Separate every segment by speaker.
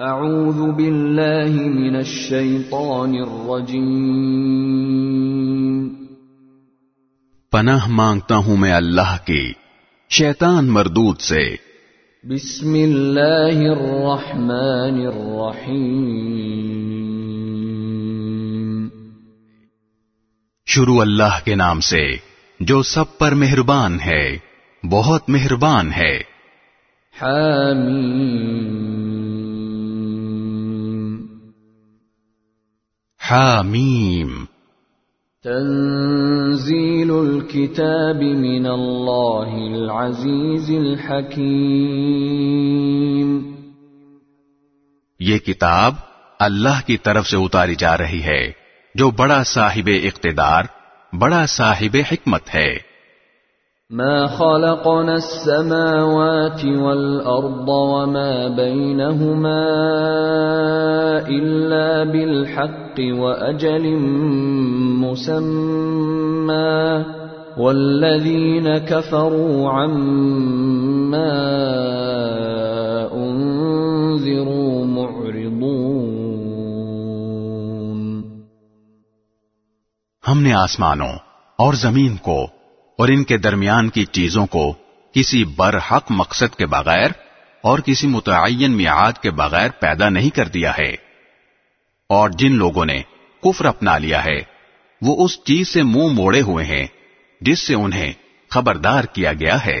Speaker 1: اعوذ باللہ من الشیطان الرجیم پناہ
Speaker 2: مانگتا ہوں میں اللہ کی شیطان مردود سے
Speaker 1: بسم اللہ الرحمن الرحیم
Speaker 2: شروع اللہ کے نام سے جو سب پر مہربان ہے بہت مہربان ہے
Speaker 1: حامیم الكتاب من الحكيم
Speaker 2: یہ کتاب اللہ کی طرف سے اتاری جا رہی ہے جو بڑا صاحب اقتدار بڑا صاحب حکمت ہے
Speaker 1: ما خلقنا السماوات والارض وما بينهما الا بالحق واجل مسمى والذين كفروا عما انذروا معرضون
Speaker 2: हमने आसमानों और जमीन को اور ان کے درمیان کی چیزوں کو کسی برحق مقصد کے بغیر اور کسی متعین میعاد کے بغیر پیدا نہیں کر دیا ہے اور جن لوگوں نے کفر اپنا لیا ہے وہ اس چیز سے منہ مو موڑے ہوئے ہیں جس سے انہیں خبردار کیا گیا ہے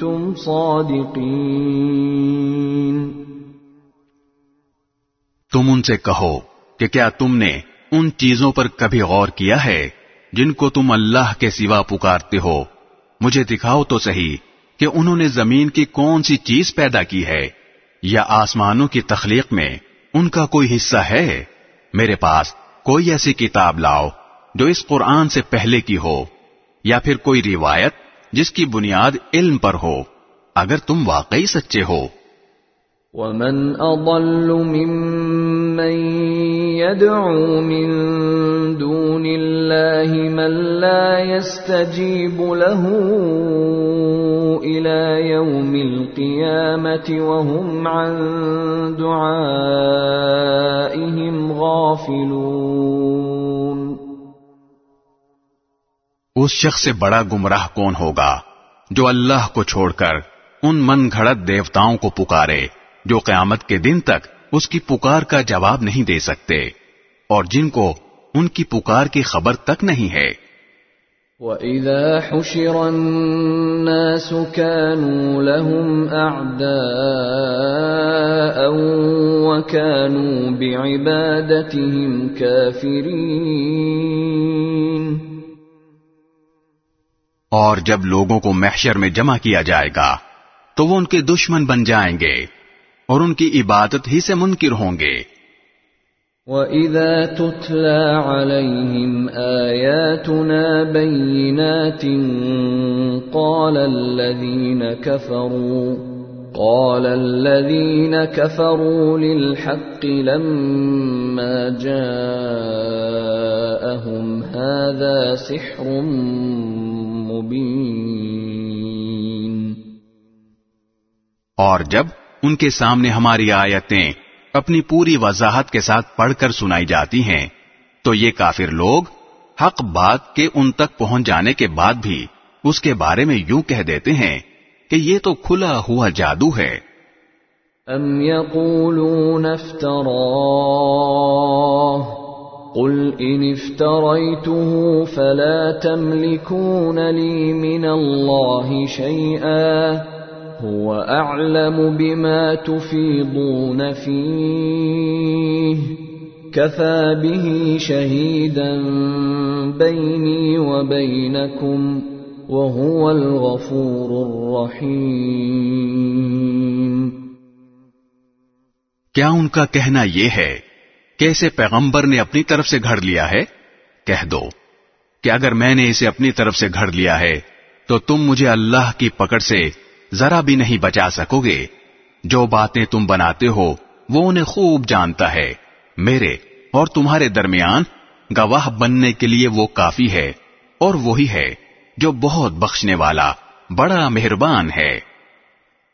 Speaker 2: تم
Speaker 1: صادقین
Speaker 2: تم ان سے کہو کہ کیا تم نے ان چیزوں پر کبھی غور کیا ہے جن کو تم اللہ کے سوا پکارتے ہو مجھے دکھاؤ تو صحیح کہ انہوں نے زمین کی کون سی چیز پیدا کی ہے یا آسمانوں کی تخلیق میں ان کا کوئی حصہ ہے میرے پاس کوئی ایسی کتاب لاؤ جو اس قرآن سے پہلے کی ہو یا پھر کوئی روایت
Speaker 1: جس کی بنیاد علم پر ہو اگر تم واقعی سچے ہو ومن اضل ممن يدعو من من دون الله لا يستجيب له الى يوم القيامه وهم عن دعائهم غافلون
Speaker 2: اس شخص سے بڑا گمراہ کون ہوگا جو اللہ کو چھوڑ کر ان من گھڑت دیوتاؤں کو پکارے جو قیامت کے دن تک اس کی پکار کا جواب نہیں دے سکتے اور جن کو ان کی پکار کی خبر تک نہیں ہے
Speaker 1: وَإِذَا حُشِرَ النَّاسُ كَانُوا لَهُمْ أَعْدَاءً وَكَانُوا بِعِبَادَتِهِمْ كَافِرِينَ
Speaker 2: اور جب لوگوں کو محشر میں جمع کیا جائے گا تو وہ ان کے دشمن بن جائیں گے اور ان کی عبادت ہی سے
Speaker 1: منکر ہوں گے وَإِذَا تُتْلَى عَلَيْهِمْ آيَاتُنَا بَيِّنَاتٍ قَالَ الَّذِينَ كَفَرُوا قَالَ الَّذِينَ كَفَرُوا لِلْحَقِّ لَمَّا جَاءَهُمْ هَذَا سِحْرٌ مبین
Speaker 2: اور جب ان کے سامنے ہماری آیتیں اپنی پوری وضاحت کے ساتھ پڑھ کر سنائی جاتی ہیں تو یہ کافر لوگ حق بات کے ان تک پہنچ جانے کے بعد بھی اس کے بارے میں یوں کہہ دیتے ہیں کہ یہ تو کھلا ہوا جادو ہے
Speaker 1: قل ان افتريته فلا تملكون لي من الله شيئا هو اعلم بما تفيضون فيه كفى به شهيدا بيني وبينكم وهو الغفور الرحيم ان
Speaker 2: کا کہنا یہ ہے پیغمبر نے اپنی طرف سے گھڑ لیا ہے کہہ دو کہ اگر میں نے اسے اپنی طرف سے گھڑ لیا ہے تو تم مجھے اللہ کی پکڑ سے ذرا بھی نہیں بچا سکو گے جو باتیں تم بناتے ہو وہ انہیں خوب جانتا ہے میرے اور تمہارے درمیان گواہ بننے کے لیے وہ کافی ہے اور وہی ہے جو بہت بخشنے والا بڑا مہربان ہے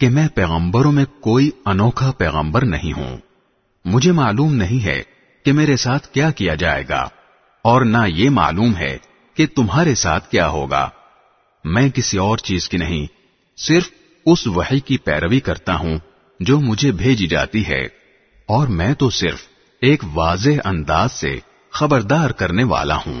Speaker 2: کہ میں پیغمبروں میں کوئی انوکھا پیغمبر نہیں ہوں مجھے معلوم نہیں ہے کہ میرے ساتھ کیا کیا جائے گا اور نہ یہ معلوم ہے کہ تمہارے ساتھ کیا ہوگا میں کسی اور چیز کی نہیں صرف اس وحی کی پیروی کرتا ہوں جو مجھے بھیجی جاتی ہے اور میں تو صرف ایک واضح انداز سے خبردار کرنے والا ہوں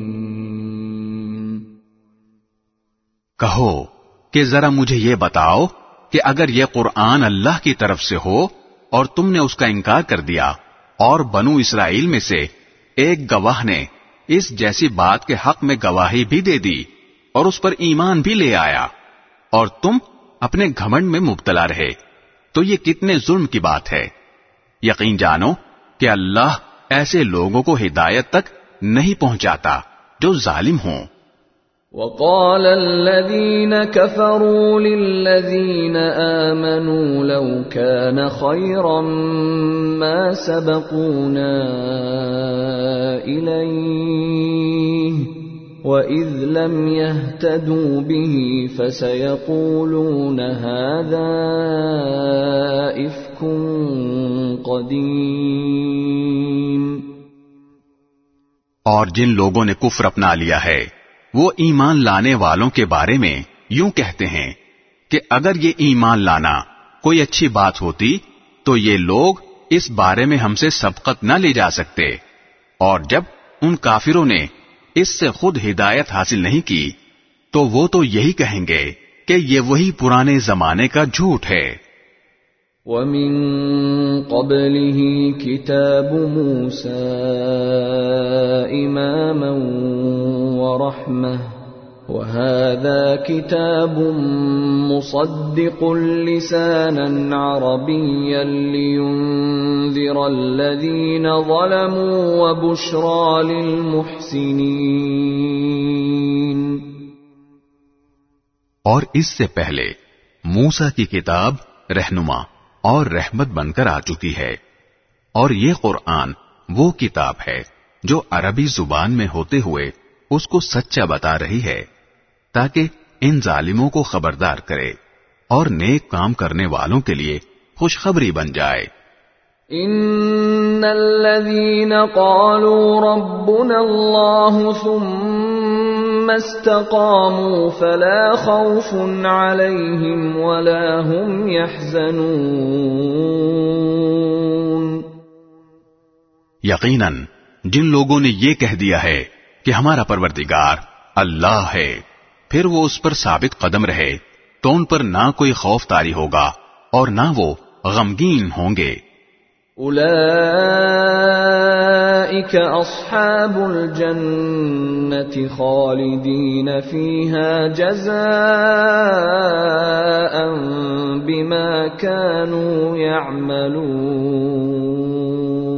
Speaker 2: کہو کہ ذرا مجھے یہ بتاؤ کہ اگر یہ قرآن اللہ کی طرف سے ہو اور تم نے اس کا انکار کر دیا اور بنو اسرائیل میں سے ایک گواہ نے اس جیسی بات کے حق میں گواہی بھی دے دی اور اس پر ایمان بھی لے آیا اور تم اپنے گھمنڈ میں مبتلا رہے تو یہ کتنے ظلم کی بات ہے یقین جانو کہ اللہ ایسے لوگوں کو ہدایت تک نہیں پہنچاتا جو ظالم ہوں
Speaker 1: وقال الذين كفروا للذين امنوا لو كان خيرا ما سبقونا اليه واذ لم يهتدوا به فسيقولون هذا افك قديم
Speaker 2: اور جن لوگوں نے کفر اپنا لیا ہے وہ ایمان لانے والوں کے بارے میں یوں کہتے ہیں کہ اگر یہ ایمان لانا کوئی اچھی بات ہوتی تو یہ لوگ اس بارے میں ہم سے سبقت نہ لے جا سکتے اور جب ان کافروں نے اس سے خود ہدایت حاصل نہیں کی تو وہ تو یہی کہیں گے کہ یہ وہی پرانے زمانے کا جھوٹ ہے
Speaker 1: وَمِن قَبْلِهِ كِتَابُ مُوسَى إِمَامًا ورحمة وهذا كتاب مصدق لسانا عربيا لينذر الذين ظلموا وبشرى للمحسنين
Speaker 2: اور اس سے پہلے موسا کی کتاب رہنما اور رحمت بن کر آ چکی ہے اور یہ قرآن وہ کتاب ہے جو عربی زبان میں ہوتے ہوئے اس کو سچا بتا رہی ہے تاکہ ان ظالموں کو خبردار کرے اور نیک کام کرنے والوں کے لیے خوشخبری بن جائے
Speaker 1: ان الذين قالوا ربنا الله ثم استقاموا فلا خوف عليهم
Speaker 2: ولا هم يحزنون یقینا جن لوگوں نے یہ کہہ دیا ہے کہ ہمارا پروردگار اللہ ہے پھر وہ اس پر ثابت قدم رہے تو ان پر نہ کوئی خوف تاری ہوگا اور نہ وہ غمگین ہوں گے
Speaker 1: اصحاب جزاء بما كانوا يعملون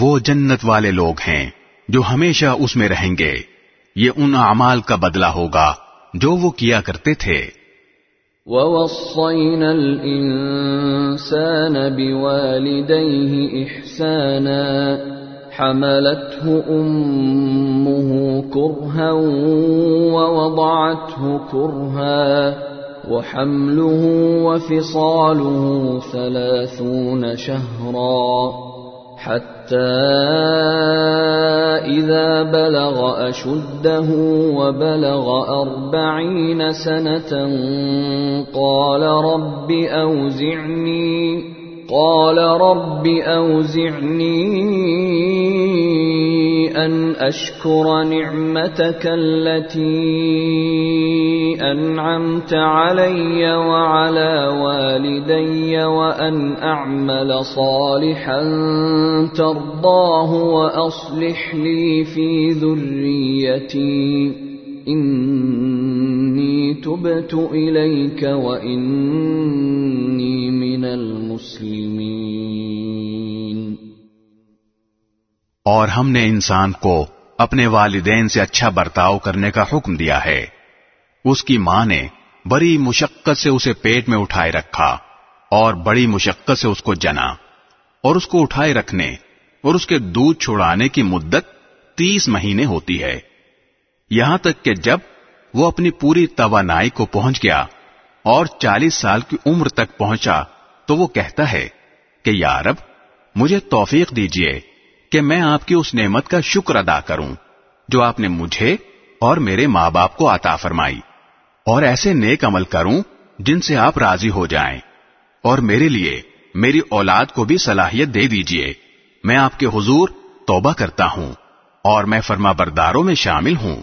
Speaker 2: وہ جنت والے لوگ ہیں جو ہمیشہ اس میں رہیں گے یہ ان اعمال کا بدلہ ہوگا جو وہ کیا کرتے تھے
Speaker 1: وَوَصَّيْنَا الْإِنسَانَ بِوَالِدَيْهِ إِحْسَانًا حَمَلَتْهُ أُمُّهُ كُرْهًا وَوَضَعَتْهُ كُرْهًا وَحَمْلُهُ وَفِصَالُهُ ثَلَاثُونَ شَهْرًا حتى إذا بلغ أشده وبلغ أربعين سنة قال رب أوزعني قال رب اوزعني ان اشكر نعمتك التي انعمت علي وعلى والدي وان اعمل صالحا ترضاه واصلح لي في ذريتي إن
Speaker 2: اور ہم نے انسان کو اپنے والدین سے اچھا برتاؤ کرنے کا حکم دیا ہے اس کی ماں نے بڑی مشقت سے اسے پیٹ میں اٹھائے رکھا اور بڑی مشقت سے اس کو جنا اور اس کو اٹھائے رکھنے اور اس کے دودھ چھڑانے کی مدت تیس مہینے ہوتی ہے یہاں تک کہ جب وہ اپنی پوری توانائی کو پہنچ گیا اور چالیس سال کی عمر تک پہنچا تو وہ کہتا ہے کہ یارب مجھے توفیق دیجئے کہ میں آپ کی اس نعمت کا شکر ادا کروں جو آپ نے مجھے اور میرے ماں باپ کو عطا فرمائی اور ایسے نیک عمل کروں جن سے آپ راضی ہو جائیں اور میرے لیے میری اولاد کو بھی صلاحیت دے دیجئے میں آپ کے حضور توبہ کرتا ہوں اور میں فرما برداروں میں شامل ہوں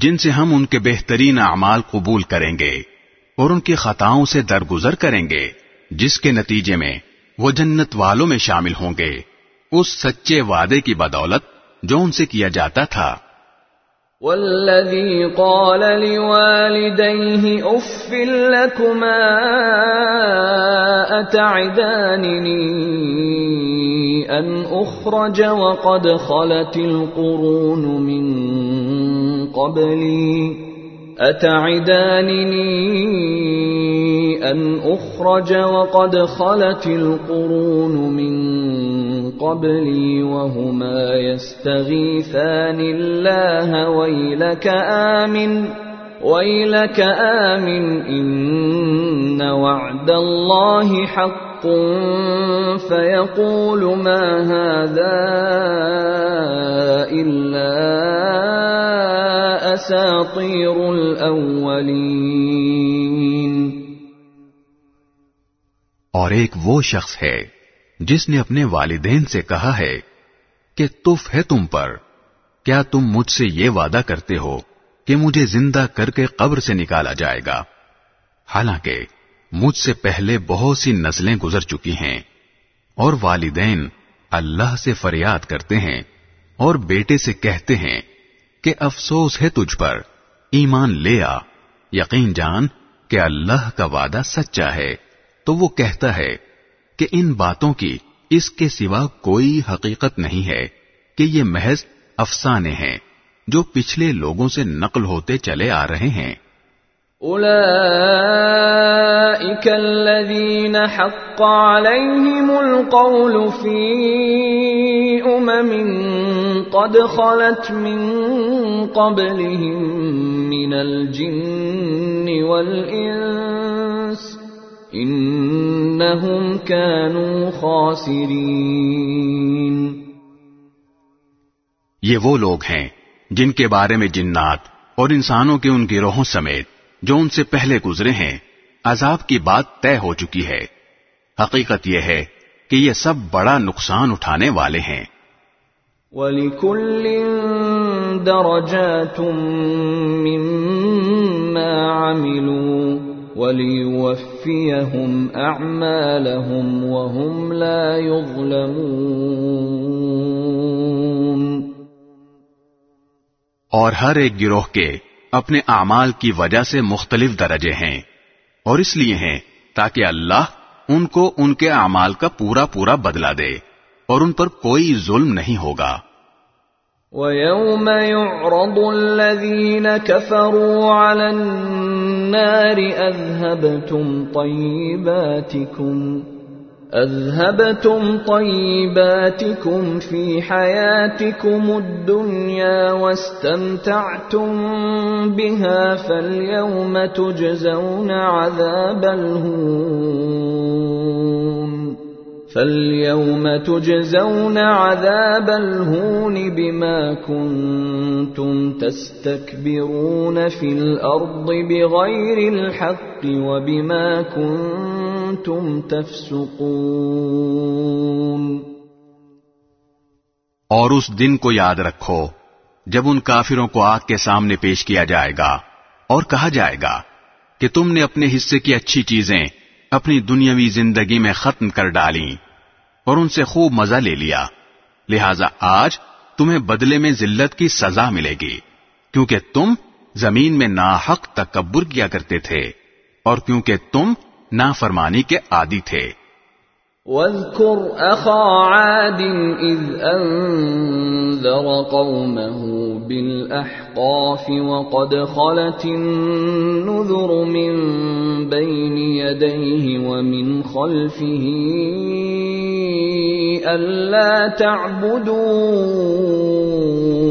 Speaker 2: جن سے ہم ان کے بہترین اعمال قبول کریں گے اور ان کی خطاؤں سے درگزر کریں گے جس کے نتیجے میں وہ جنت والوں میں شامل ہوں گے اس سچے وعدے کی بدولت جو ان سے کیا جاتا تھا
Speaker 1: والذي قال لوالديه اف لكما اتعدانني ان اخرج وقد خلت القرون من قبلي أتعدانني أن أخرج وقد خلت القرون من قبلي وهما يستغيثان الله ويلك آمن ويلك آمن إن وعد الله حق فيقول ما هذا إلا اساطیر الاولین
Speaker 2: اور ایک وہ شخص ہے جس نے اپنے والدین سے کہا ہے کہ تف ہے تم پر کیا تم مجھ سے یہ وعدہ کرتے ہو کہ مجھے زندہ کر کے قبر سے نکالا جائے گا حالانکہ مجھ سے پہلے بہت سی نسلیں گزر چکی ہیں اور والدین اللہ سے فریاد کرتے ہیں اور بیٹے سے کہتے ہیں کہ افسوس ہے تجھ پر ایمان لے آ یقین جان کہ اللہ کا وعدہ سچا ہے تو وہ کہتا ہے کہ ان باتوں کی اس کے سوا کوئی حقیقت نہیں ہے کہ یہ محض افسانے ہیں جو پچھلے لوگوں سے نقل ہوتے چلے آ رہے ہیں
Speaker 1: أولئك الذين حق عليهم القول في أمم قد خلت من قبلهم من الجن والإنس إنهم كانوا خاسرين
Speaker 2: وہ لوگ ہیں جن کے بارے میں جنات اور انسانوں کے ان گروہوں سمیت جو ان سے پہلے گزرے ہیں عذاب کی بات طے ہو چکی ہے حقیقت یہ ہے کہ یہ سب بڑا نقصان اٹھانے والے ہیں اور ہر ایک گروہ کے اپنے اعمال کی وجہ سے مختلف درجے ہیں اور اس لیے ہیں تاکہ اللہ ان کو ان کے اعمال کا پورا پورا بدلا دے اور ان پر کوئی ظلم نہیں ہوگا
Speaker 1: وَيَوْمَ يُعْرَضُ الَّذِينَ كَفَرُوا عَلَى النَّارِ أَذْهَبْتُمْ طَيِّبَاتِكُمْ اذهبتم طيباتكم في حياتكم الدنيا واستمتعتم بها فاليوم تجزون عذاب الهون فِي الْأَرْضِ بِغَيْرِ الْحَقِّ وَبِمَا كُنْتُمْ تَفْسُقُونَ
Speaker 2: اور اس دن کو یاد رکھو جب ان کافروں کو آگ کے سامنے پیش کیا جائے گا اور کہا جائے گا کہ تم نے اپنے حصے کی اچھی چیزیں اپنی دنیاوی زندگی میں ختم کر ڈالیں اور ان سے خوب مزہ لے لیا لہذا آج تمہیں بدلے میں ذلت کی سزا ملے گی کیونکہ تم زمین میں ناحق تکبر کیا کرتے تھے اور کیونکہ تم نافرمانی کے عادی تھے
Speaker 1: واذكر اخا عاد اذ انذر قومه بالاحقاف وقد خلت النذر من بين يديه ومن خلفه الا تعبدوا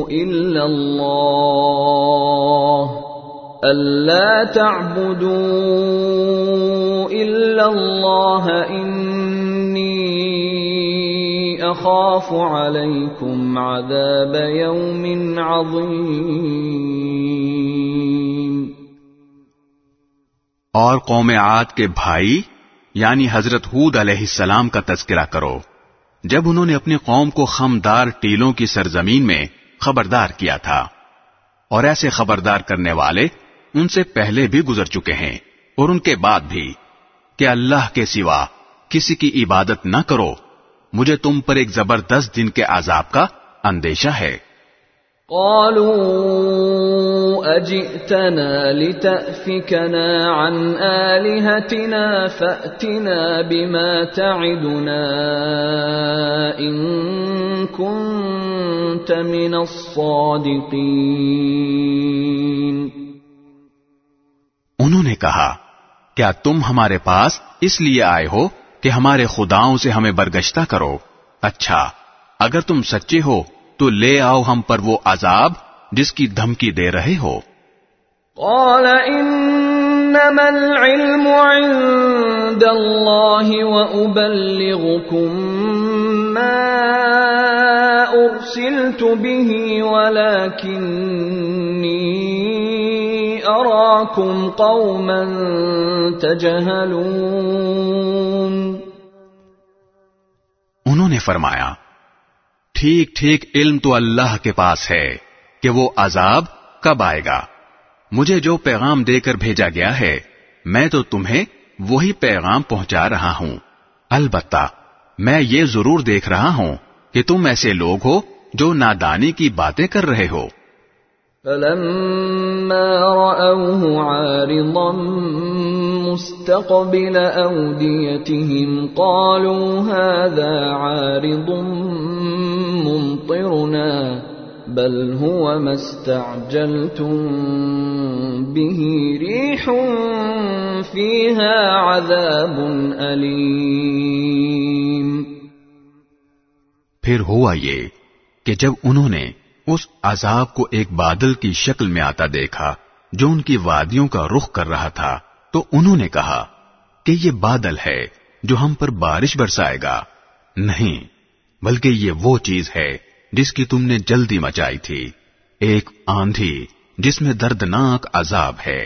Speaker 1: الا الله اللہ یوم عظیم
Speaker 2: اور قوم آت کے بھائی یعنی حضرت ہود علیہ السلام کا تذکرہ کرو جب انہوں نے اپنی قوم کو خمدار ٹیلوں کی سرزمین میں خبردار کیا تھا اور ایسے خبردار کرنے والے ان سے پہلے بھی گزر چکے ہیں اور ان کے بعد بھی کہ اللہ کے سوا کسی کی عبادت نہ کرو مجھے تم پر ایک زبردست دن کے عذاب کا اندیشہ ہے
Speaker 1: قالوا اجئتنا لتأفكنا عن آلهتنا فأتنا بما تعدنا إن كنت من الصادقين
Speaker 2: کہا کیا تم ہمارے پاس اس لیے آئے ہو کہ ہمارے خداؤں سے ہمیں برگشتہ کرو اچھا اگر تم سچے ہو تو لے آؤ ہم پر وہ عذاب جس کی دھمکی دے رہے ہو
Speaker 1: قال انما العلم عند ما ارسلت به سل انہوں
Speaker 2: نے فرمایا ٹھیک ٹھیک علم تو اللہ کے پاس ہے کہ وہ عذاب کب آئے گا مجھے جو پیغام دے کر بھیجا گیا ہے میں تو تمہیں وہی پیغام پہنچا رہا ہوں البتہ میں یہ ضرور دیکھ رہا ہوں کہ تم ایسے لوگ ہو جو نادانی کی باتیں کر رہے ہو
Speaker 1: فلما راوه عارضا مستقبل اوديتهم قالوا هذا عارض ممطرنا بل هو ما استعجلتم به ريح فيها عذاب اليم
Speaker 2: ہوا یہ کہ جب انہوں نے اس عذاب کو ایک بادل کی شکل میں آتا دیکھا جو ان کی وادیوں کا رخ کر رہا تھا تو انہوں نے کہا کہ یہ بادل ہے جو ہم پر بارش برسائے گا نہیں بلکہ یہ وہ چیز ہے جس کی تم نے جلدی مچائی تھی ایک آندھی جس میں دردناک عذاب ہے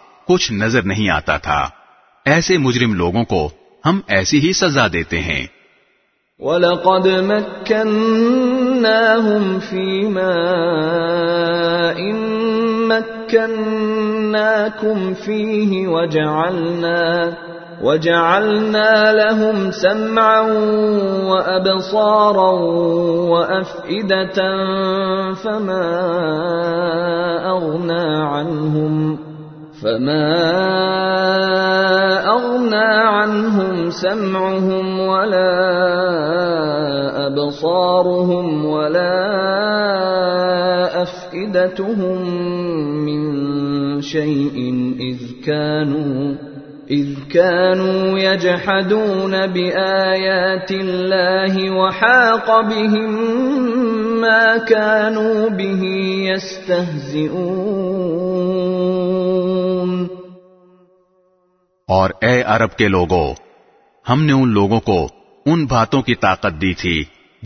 Speaker 2: کچھ نظر نہیں آتا تھا ایسے مجرم لوگوں کو ہم ایسی ہی سزا دیتے ہیں
Speaker 1: ولقد مكناهم في مَا مكناكم فيه وجعلنا وجعلنا لهم سمعا وابصارا وافئده فما اغنى عنهم فما أغنى عنهم سمعهم ولا أبصارهم ولا أفئدتهم من شيء إذ كانوا اذ كانوا كانوا يجحدون الله وحاق بهم ما به يستهزئون
Speaker 2: اور اے عرب کے لوگوں ہم نے ان لوگوں کو ان باتوں کی طاقت دی تھی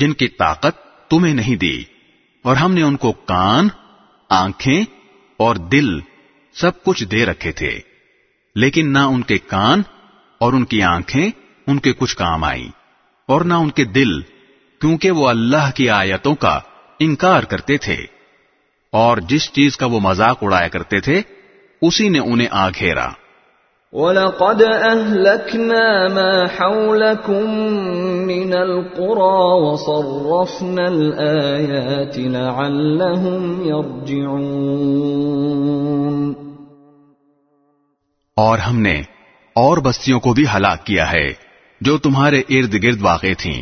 Speaker 2: جن کی طاقت تمہیں نہیں دی اور ہم نے ان کو کان آنکھیں اور دل سب کچھ دے رکھے تھے لیکن نہ ان کے کان اور ان کی آنکھیں ان کے کچھ کام آئیں اور نہ ان کے دل کیونکہ وہ اللہ کی آیتوں کا انکار کرتے تھے اور جس چیز کا وہ مذاق اڑایا کرتے تھے اسی نے انہیں
Speaker 1: آ گھیرا
Speaker 2: اور ہم نے اور بستیوں کو بھی ہلاک کیا ہے جو تمہارے ارد گرد واقع تھیں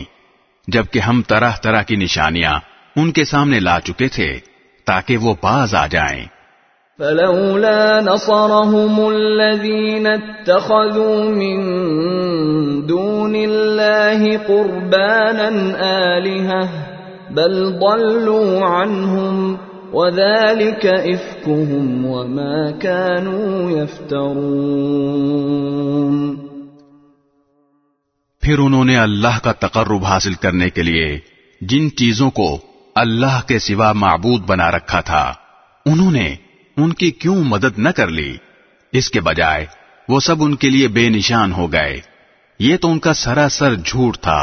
Speaker 2: جبکہ ہم طرح طرح کی نشانیاں ان کے سامنے لا چکے تھے تاکہ وہ باز آ جائیں
Speaker 1: فلولا نصرهم الذين اتخذوا من دون الله قربانا آلهة بل ضلوا عنهم پھر
Speaker 2: انہوں نے اللہ کا تقرب حاصل کرنے کے لیے جن چیزوں کو اللہ کے سوا معبود بنا رکھا تھا انہوں نے ان کی کیوں مدد نہ کر لی اس کے بجائے وہ سب ان کے لیے بے نشان ہو گئے یہ تو ان کا سراسر جھوٹ تھا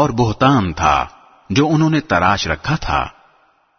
Speaker 2: اور بہتان تھا جو انہوں نے تراش رکھا تھا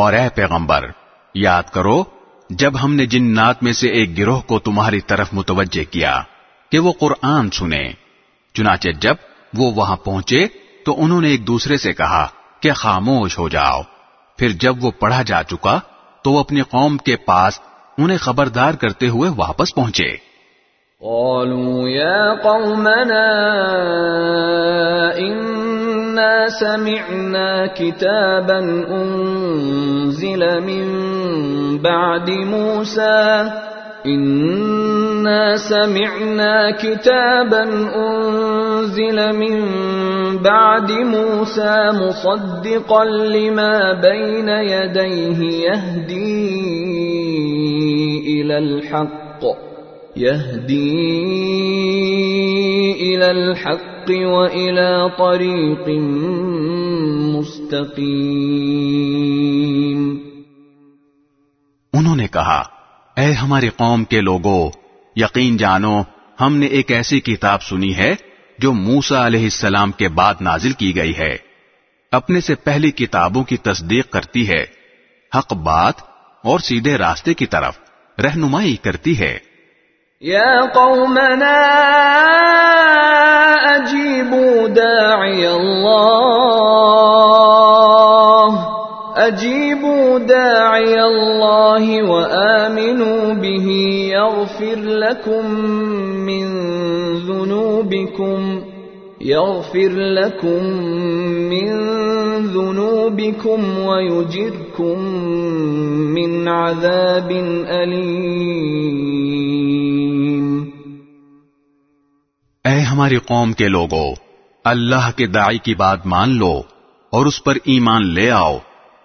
Speaker 2: اور اے پیغمبر یاد کرو جب ہم نے جن میں سے ایک گروہ کو تمہاری طرف متوجہ کیا کہ وہ قرآن سنے چنانچہ جب وہ وہاں پہنچے تو انہوں نے ایک دوسرے سے کہا کہ خاموش ہو جاؤ پھر جب وہ پڑھا جا چکا تو وہ اپنی قوم کے پاس انہیں خبردار کرتے ہوئے واپس پہنچے
Speaker 1: قالوا قومنا إنا سمعنا كتابا أنزل من بعد موسى إنا سمعنا كتابا أنزل من بعد موسى مصدقا لما بين يديه يهدي إلى الحق يهدي إلى الحق وإلى طريق مستقيم
Speaker 2: انہوں نے کہا اے ہماری قوم کے لوگوں یقین جانو ہم نے ایک ایسی کتاب سنی ہے جو موسا علیہ السلام کے بعد نازل کی گئی ہے اپنے سے پہلی کتابوں کی تصدیق کرتی ہے حق بات اور سیدھے راستے کی طرف رہنمائی کرتی ہے
Speaker 1: يا قومنا أجيبوا داعي الله أجيبوا داعي الله وآمنوا به يغفر لكم من ذنوبكم يغفر لكم من ذنوبكم ويجركم من عذاب أليم
Speaker 2: ہماری قوم کے لوگوں اللہ کے دائی کی بات مان لو اور اس پر ایمان لے آؤ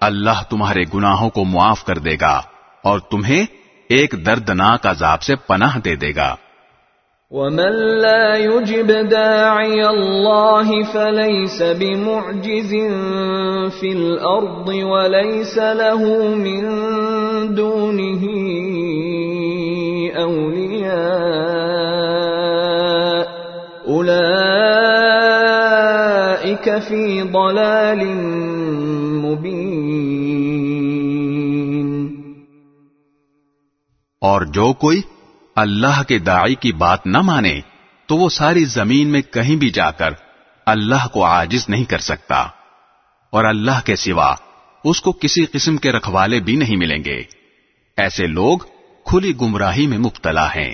Speaker 2: اللہ تمہارے گناہوں کو معاف کر دے گا اور تمہیں ایک دردناک عذاب سے
Speaker 1: پناہ دے دے گا ومن لا يجب داعي الله فليس بمعجز في الأرض وليس له من دونه أولياء اور
Speaker 2: جو کوئی اللہ کے داعی کی بات نہ مانے تو وہ ساری زمین میں کہیں بھی جا کر اللہ کو عاجز نہیں کر سکتا اور اللہ کے سوا اس کو کسی قسم کے رکھوالے بھی نہیں ملیں گے ایسے لوگ کھلی گمراہی میں مبتلا ہیں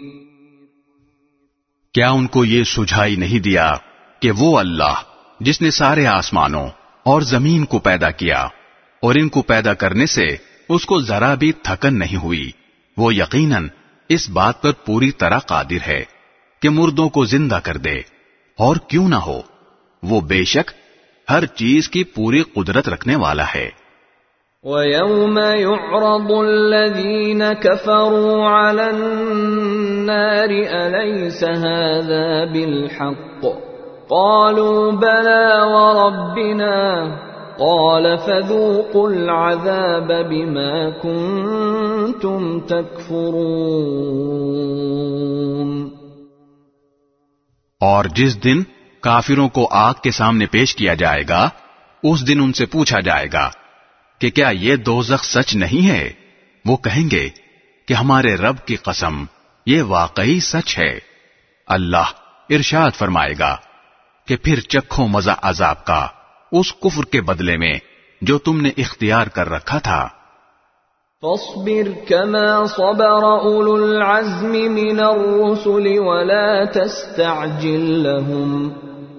Speaker 2: کیا ان کو یہ سجھائی نہیں دیا کہ وہ اللہ جس نے سارے آسمانوں اور زمین کو پیدا کیا اور ان کو پیدا کرنے سے اس کو ذرا بھی تھکن نہیں ہوئی وہ یقیناً اس بات پر پوری طرح قادر ہے کہ مردوں کو زندہ کر دے اور کیوں نہ ہو وہ بے شک ہر چیز کی پوری قدرت رکھنے والا ہے
Speaker 1: ويوم يعرض الذين كفروا على النار اليس هذا بالحق قالوا بلى وربنا قال فذوقوا العذاب بما كنتم تكفرون
Speaker 2: کافروں کو آگ کے سامنے پیش کیا جائے گا اس دن ان سے پوچھا جائے گا کہ کیا یہ دوزخ سچ نہیں ہے وہ کہیں گے کہ ہمارے رب کی قسم یہ واقعی سچ ہے اللہ ارشاد فرمائے گا کہ پھر چکھو مزہ عذاب کا اس کفر کے بدلے میں جو تم نے اختیار کر رکھا تھا
Speaker 1: فاصبر كما صبر أولو العزم من الرسل ولا تستعجل لهم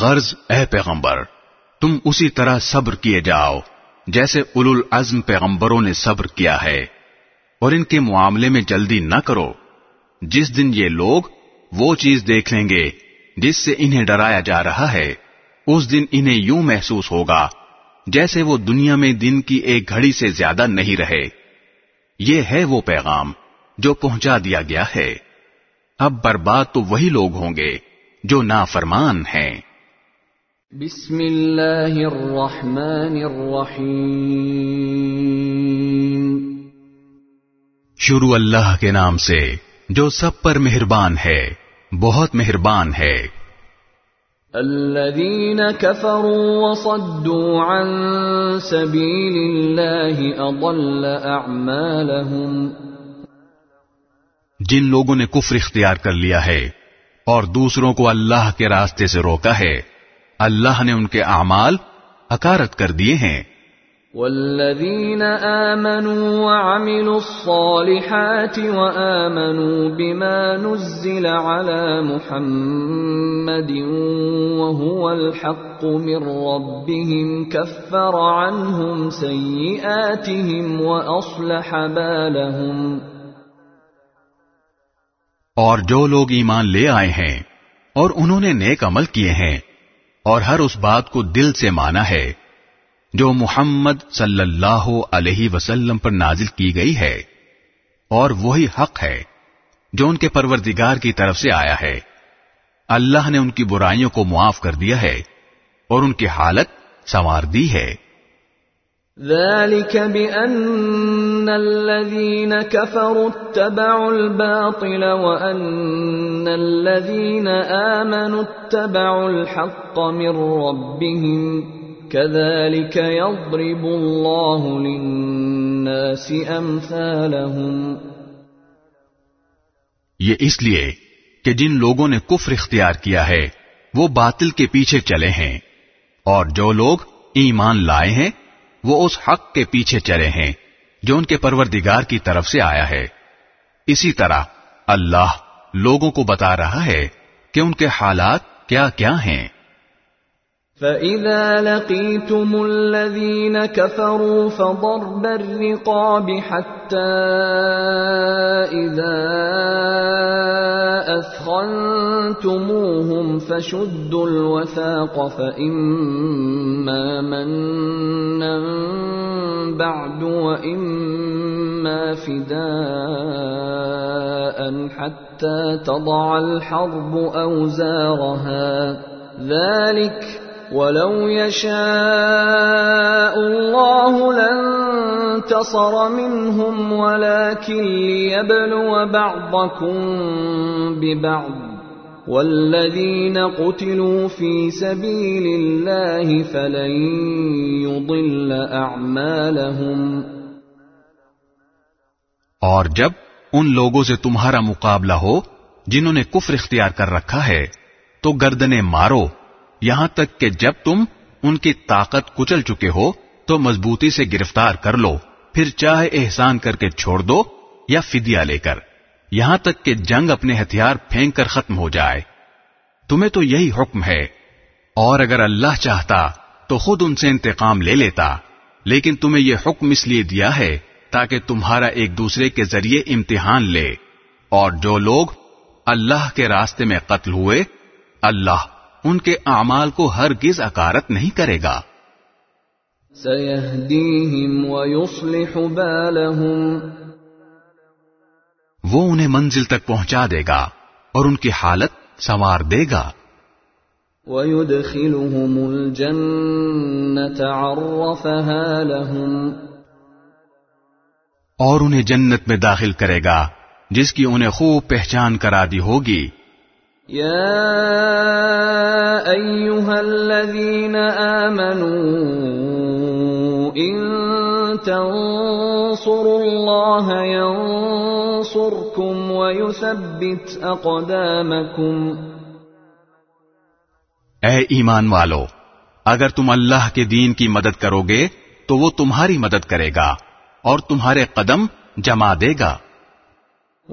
Speaker 2: غرض اے پیغمبر تم اسی طرح صبر کیے جاؤ جیسے اول العزم پیغمبروں نے صبر کیا ہے اور ان کے معاملے میں جلدی نہ کرو جس دن یہ لوگ وہ چیز دیکھ لیں گے جس سے انہیں ڈرایا جا رہا ہے اس دن انہیں یوں محسوس ہوگا جیسے وہ دنیا میں دن کی ایک گھڑی سے زیادہ نہیں رہے یہ ہے وہ پیغام جو پہنچا دیا گیا ہے اب برباد تو وہی لوگ ہوں گے جو نافرمان ہیں
Speaker 1: بسم اللہ الرحمن الرحیم
Speaker 2: شروع اللہ کے نام سے جو سب پر مہربان ہے بہت مہربان ہے
Speaker 1: وصدوا عن اللہ اضل اعمالهم
Speaker 2: جن لوگوں نے کفر اختیار کر لیا ہے اور دوسروں کو اللہ کے راستے سے روکا ہے اللہ نے ان کے اعمال حکارت کر دیے
Speaker 1: ہیں والذین آمنوا وعملوا الصالحات وآمنوا بما نزل على محمد وهو الحق من ربهم كفر عنهم سيئاتهم وأصلح بالهم اور
Speaker 2: جو لوگ ایمان لے آئے ہیں اور انہوں نے نیک عمل کیے ہیں اور ہر اس بات کو دل سے مانا ہے جو محمد صلی اللہ علیہ وسلم پر نازل کی گئی ہے اور وہی حق ہے جو ان کے پروردگار کی طرف سے آیا ہے اللہ نے ان کی برائیوں کو معاف کر دیا ہے اور ان کی حالت سنوار دی ہے
Speaker 1: ذلك بأن الذين الذين كفروا اتبعوا اتبعوا الباطل وأن آمنوا الحق من ربهم كذلك يضرب الله للناس أمثالهم
Speaker 2: یہ اس لیے کہ جن لوگوں نے کفر اختیار کیا ہے وہ باطل کے پیچھے چلے ہیں اور جو لوگ ایمان لائے ہیں وہ اس حق کے پیچھے چلے ہیں جو ان کے پروردگار کی طرف سے آیا ہے اسی طرح اللہ لوگوں کو بتا رہا ہے کہ ان کے حالات کیا کیا ہیں
Speaker 1: فإذا لقيتم الذين كفروا فضرب الرقاب حتى إذا أثخنتموهم فشدوا الوثاق فإما منا بعد وإما فداء حتى تضع الحرب أوزارها ذلك ولو يشاء الله لانتصر منهم ولكن ليبلو بعضكم ببعض والذين قتلوا في سبيل الله فلن يضل اعمالهم
Speaker 2: جب ان لوگوں سے تمہارا مقابلہ ہو جنہوں نے کفر اختیار کر رکھا ہے تو گردنیں مارو یہاں تک کہ جب تم ان کی طاقت کچل چکے ہو تو مضبوطی سے گرفتار کر لو پھر چاہے احسان کر کے چھوڑ دو یا فدیہ لے کر یہاں تک کہ جنگ اپنے ہتھیار پھینک کر ختم ہو جائے تمہیں تو یہی حکم ہے اور اگر اللہ چاہتا تو خود ان سے انتقام لے لیتا لیکن تمہیں یہ حکم اس لیے دیا ہے تاکہ تمہارا ایک دوسرے کے ذریعے امتحان لے اور جو لوگ اللہ کے راستے میں قتل ہوئے اللہ ان کے اعمال کو ہرگز اکارت نہیں کرے گا وہ انہیں منزل تک پہنچا دے گا اور ان کی حالت سنوار دے گا اور انہیں جنت میں داخل کرے گا جس کی انہیں خوب پہچان کرا دی ہوگی
Speaker 1: يا ايها الذين آمنوا ان تنصروا الله ينصركم ويثبت اقدامكم
Speaker 2: اے ایمان والو اگر تم اللہ کے دین کی مدد کرو گے تو وہ تمہاری مدد کرے گا اور تمہارے قدم جما دے گا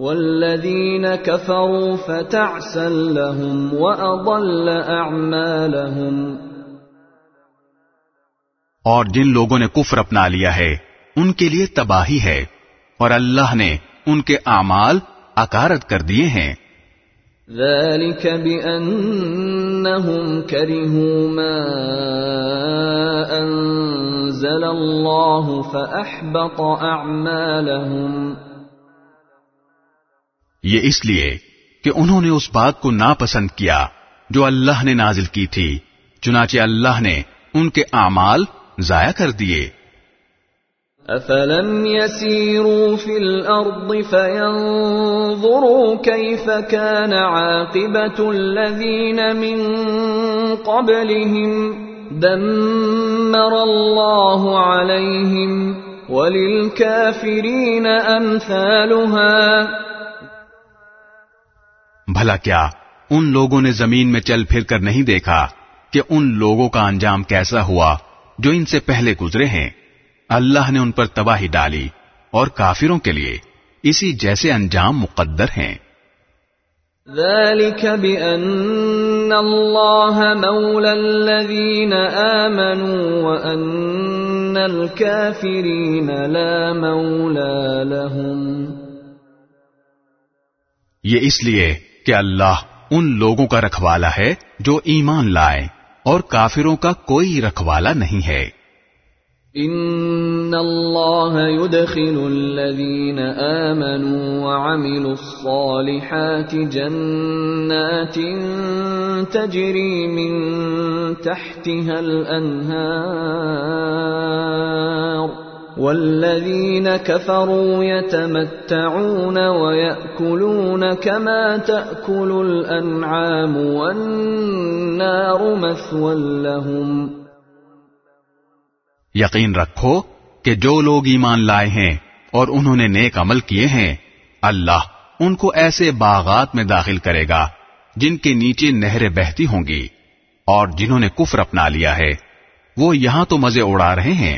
Speaker 1: والذین کفروا فتعسا لهم وأضل أعمالهم
Speaker 2: اور جن لوگوں نے کفر اپنا لیا ہے ان کے لیے تباہی ہے اور اللہ نے ان کے اعمال اکارت کر دیے ہیں
Speaker 1: ذلك بأنهم كرهوا ما أنزل الله فأحبط أعمالهم
Speaker 2: کہ انہوں نے اس بات کو ناپسند کیا جو اللہ نے نازل کی تھی چنانچہ اللہ نے ان کے اعمال ضائع کر دیے
Speaker 1: أفلم يسيروا في الأرض فينظروا كيف كان عاقبة الذين من قبلهم دمر الله عليهم وللكافرين أمثالها
Speaker 2: بھلا کیا ان لوگوں نے زمین میں چل پھر کر نہیں دیکھا کہ ان لوگوں کا انجام کیسا ہوا جو ان سے پہلے گزرے ہیں اللہ نے ان پر تباہی ڈالی اور کافروں کے لیے اسی جیسے انجام مقدر ہیں
Speaker 1: ذلك بأن اللہ مولا مولا الذین آمنوا وأن الكافرین لا لهم
Speaker 2: یہ اس لیے کہ اللہ ان لوگوں کا رکھوالا ہے جو ایمان لائے اور کافروں کا کوئی رکھوالا نہیں ہے
Speaker 1: ان اللہ يدخل الذین آمنوا وعملوا الصالحات جنات تجری من تحتها الانہار والنار لهم
Speaker 2: یقین رکھو کہ جو لوگ ایمان لائے ہیں اور انہوں نے نیک عمل کیے ہیں اللہ ان کو ایسے باغات میں داخل کرے گا جن کے نیچے نہریں بہتی ہوں گی اور جنہوں نے کفر اپنا لیا ہے وہ یہاں تو مزے اڑا رہے ہیں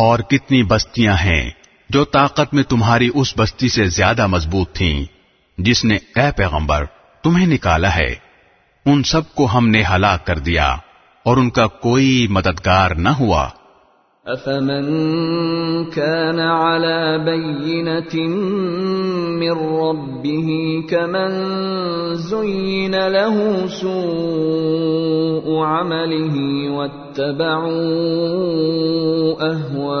Speaker 2: اور کتنی بستیاں ہیں جو طاقت میں تمہاری اس بستی سے زیادہ مضبوط تھیں جس نے اے پیغمبر تمہیں نکالا ہے ان سب کو ہم نے ہلاک کر دیا اور ان کا کوئی مددگار نہ ہوا
Speaker 1: افمن كان على بينه من ربه كمن زين له سوء عمله واتبع اهواءهم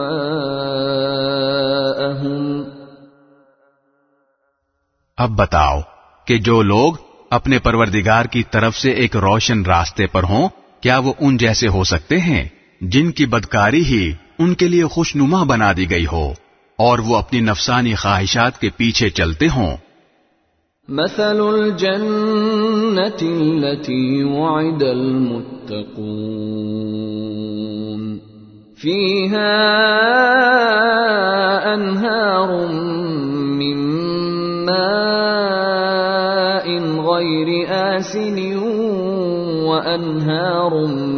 Speaker 2: اب بتاؤ کہ جو لوگ اپنے پروردگار کی طرف سے ایک روشن راستے پر ہوں کیا وہ ان جیسے ہو سکتے ہیں جن کی بدکاری ہی ان کے لیے خوش نما بنا دی گئی ہو اور وہ اپنی نفسانی خواہشات کے پیچھے چلتے ہوں
Speaker 1: مثل الجنة التي وعد المتقون فيها أنهار من ماء غير آسن وأنهار من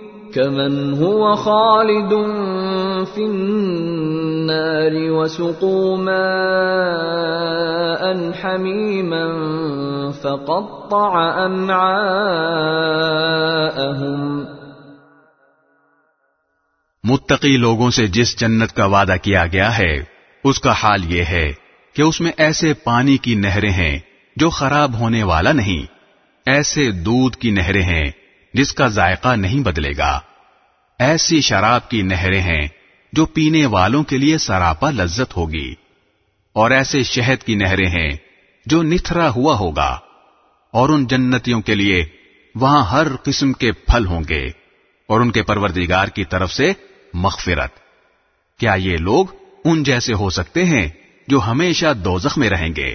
Speaker 1: كمن هو خالد في النار وسقوا ماء حميما فقطع أمعاءهم
Speaker 2: متقی لوگوں سے جس جنت کا وعدہ کیا گیا ہے اس کا حال یہ ہے کہ اس میں ایسے پانی کی نہریں ہیں جو خراب ہونے والا نہیں ایسے دودھ کی نہریں ہیں جس کا ذائقہ نہیں بدلے گا ایسی شراب کی نہریں ہیں جو پینے والوں کے لیے سراپا لذت ہوگی اور ایسے شہد کی نہریں ہیں جو نتھرا ہوا ہوگا اور ان جنتیوں کے لیے وہاں ہر قسم کے پھل ہوں گے اور ان کے پروردگار کی طرف سے مغفرت کیا یہ لوگ ان جیسے ہو سکتے ہیں جو ہمیشہ دوزخ میں رہیں گے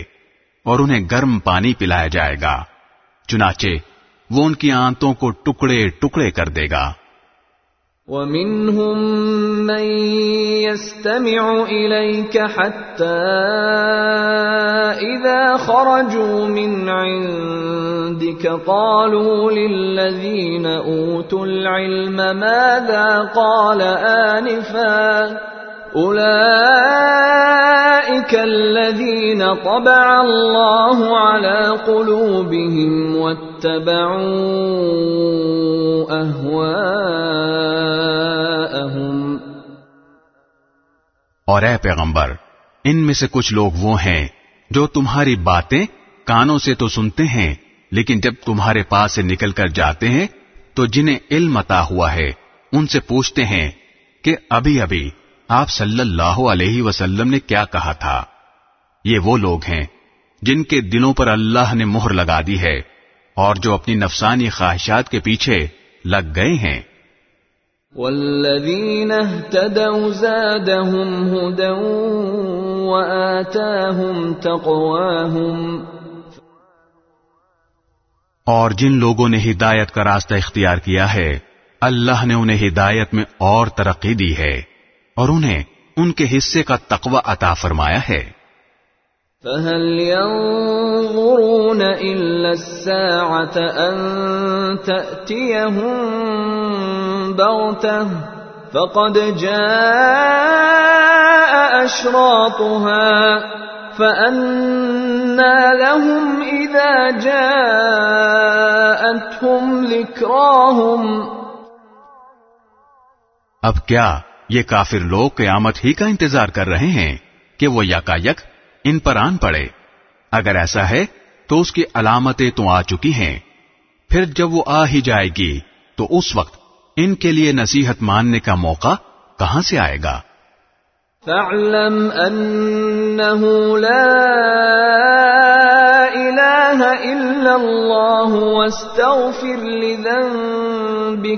Speaker 2: اور انہیں گرم پانی پلایا جائے گا چنانچہ کی آنتوں کو ٹکڑے ٹکڑے کر دے
Speaker 1: گا ومنهم من يستمع إليك حتى إذا خرجوا من عندك قالوا للذين أوتوا العلم ماذا قال آنفاً طبع قلوبهم واتبعوا اور اے پیغمبر
Speaker 2: ان میں سے کچھ لوگ وہ ہیں جو تمہاری باتیں کانوں سے تو سنتے ہیں لیکن جب تمہارے پاس سے نکل کر جاتے ہیں تو جنہیں علم اتا ہوا ہے ان سے پوچھتے ہیں کہ ابھی ابھی آپ صلی اللہ علیہ وسلم نے کیا کہا تھا یہ وہ لوگ ہیں جن کے دلوں پر اللہ نے مہر لگا دی ہے اور جو اپنی نفسانی خواہشات کے پیچھے لگ گئے ہیں اور جن لوگوں نے ہدایت کا راستہ اختیار کیا ہے اللہ نے انہیں ہدایت میں اور ترقی دی ہے انہیں ان کے حصے کا تقوی عطا فرمایا ہے
Speaker 1: فهل ينظرون إلا الساعة أن تأتيهم بغتة فقد جاء أشراطها فأنا لهم إذا جاءتهم ذكراهم
Speaker 2: اب کیا یہ کافر لوگ قیامت ہی کا انتظار کر رہے ہیں کہ وہ یک ان پر آن پڑے اگر ایسا ہے تو اس کی علامتیں تو آ چکی ہیں پھر جب وہ آ ہی جائے گی تو اس وقت ان کے لیے نصیحت ماننے کا موقع کہاں سے آئے گا
Speaker 1: لہذا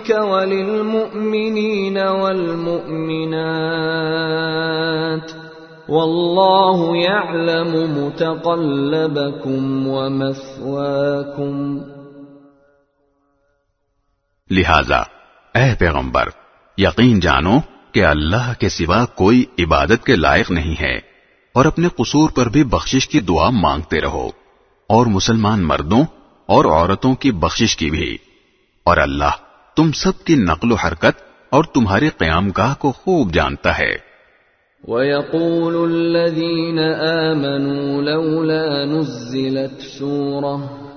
Speaker 2: اے پیغمبر یقین جانو کہ اللہ کے سوا کوئی عبادت کے لائق نہیں ہے اور اپنے قصور پر بھی بخشش کی دعا مانگتے رہو اور مسلمان مردوں اور عورتوں کی بخشش کی بھی اور اللہ تم سب کی نقل و حرکت اور تمہارے قیام گاہ کو خوب جانتا ہے
Speaker 1: وَيَقُولُ الَّذِينَ آمَنُوا لَوْلَا نُزِّلَتْ سُورَةٌ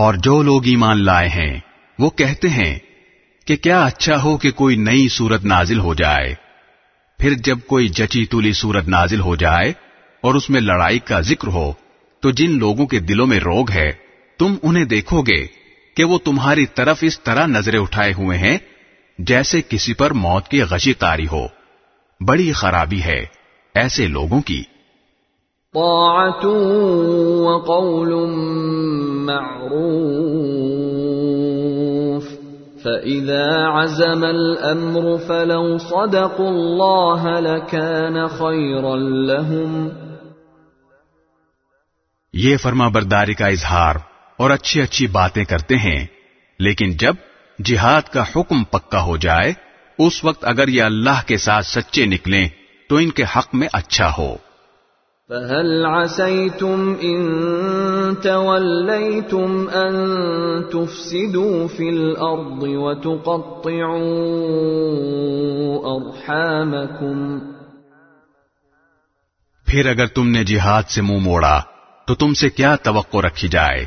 Speaker 2: اور جو لوگ ایمان لائے ہیں وہ کہتے ہیں کہ کیا اچھا ہو کہ کوئی نئی صورت نازل ہو جائے پھر جب کوئی جچی تولی صورت نازل ہو جائے اور اس میں لڑائی کا ذکر ہو تو جن لوگوں کے دلوں میں روگ ہے تم انہیں دیکھو گے کہ وہ تمہاری طرف اس طرح نظریں اٹھائے ہوئے ہیں جیسے کسی پر موت کی غشی تاری ہو بڑی خرابی ہے ایسے لوگوں کی
Speaker 1: یہ فرما
Speaker 2: برداری کا اظہار اور اچھی اچھی باتیں کرتے ہیں لیکن جب جہاد کا حکم پکا ہو جائے اس وقت اگر یہ اللہ کے ساتھ سچے نکلیں تو ان کے حق میں اچھا ہو
Speaker 1: فَهَلْ عَسَيْتُمْ إِن تَوَلَّيْتُمْ أَن تُفْسِدُوا فِي الْأَرْضِ وَتُقَطِّعُوا أَرْحَامَكُمْ
Speaker 2: پھر اگر تم نے جہاد سے منہ مو موڑا تو تم سے کیا توقع رکھی جائے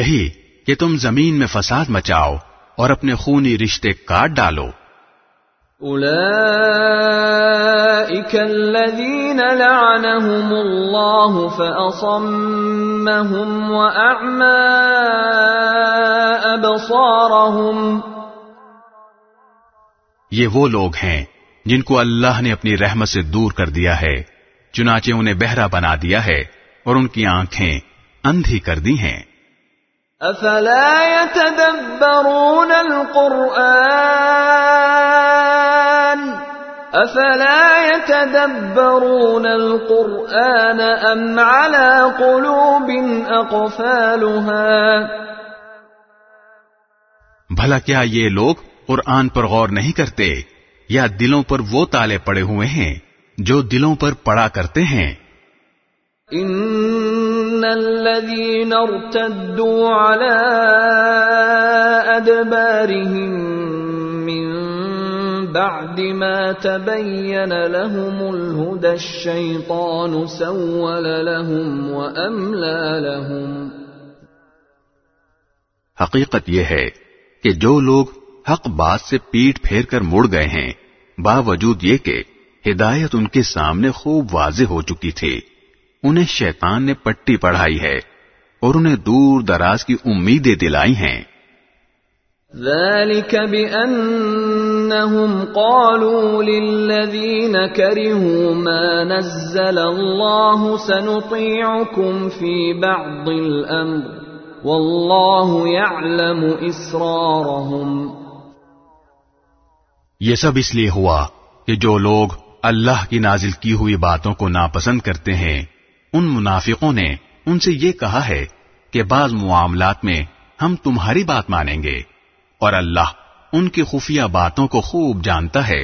Speaker 2: یہی کہ تم زمین میں فساد مچاؤ اور اپنے خونی رشتے کاٹ ڈالو
Speaker 1: الذين لعنهم الله فأصمهم وأعمى أبصارهم
Speaker 2: یہ وہ لوگ ہیں جن کو اللہ نے اپنی رحمت سے دور کر دیا ہے چنانچہ انہیں بہرا بنا دیا ہے اور ان کی آنکھیں اندھی کر دی ہیں
Speaker 1: افلا يتدبرون القرآن افلا يتدبرون القرآن ام على قلوب اقفالها
Speaker 2: بھلا کیا یہ لوگ قرآن پر غور نہیں کرتے یا دلوں پر وہ تالے پڑے ہوئے ہیں جو دلوں پر پڑا کرتے ہیں
Speaker 1: ان الذين ارتدوا على ادبارهم بعد ما تبين لهم لهم لهم الهدى الشيطان سول
Speaker 2: حقیقت یہ ہے کہ جو لوگ حق بات سے پیٹ پھیر کر مڑ گئے ہیں باوجود یہ کہ ہدایت ان کے سامنے خوب واضح ہو چکی تھی انہیں شیطان نے پٹی پڑھائی ہے اور انہیں دور دراز کی امیدیں دلائی ہیں
Speaker 1: انہم قالوا للذین کرہوا ما نزل اللہ سنطیعکم فی بعض الامر واللہ یعلم اسرارہم
Speaker 2: یہ سب اس لیے ہوا کہ جو لوگ اللہ کی نازل کی ہوئی باتوں کو ناپسند کرتے ہیں ان منافقوں نے ان سے یہ کہا ہے کہ بعض معاملات میں ہم تمہاری بات مانیں گے اور اللہ ان کی خفیہ باتوں کو خوب جانتا ہے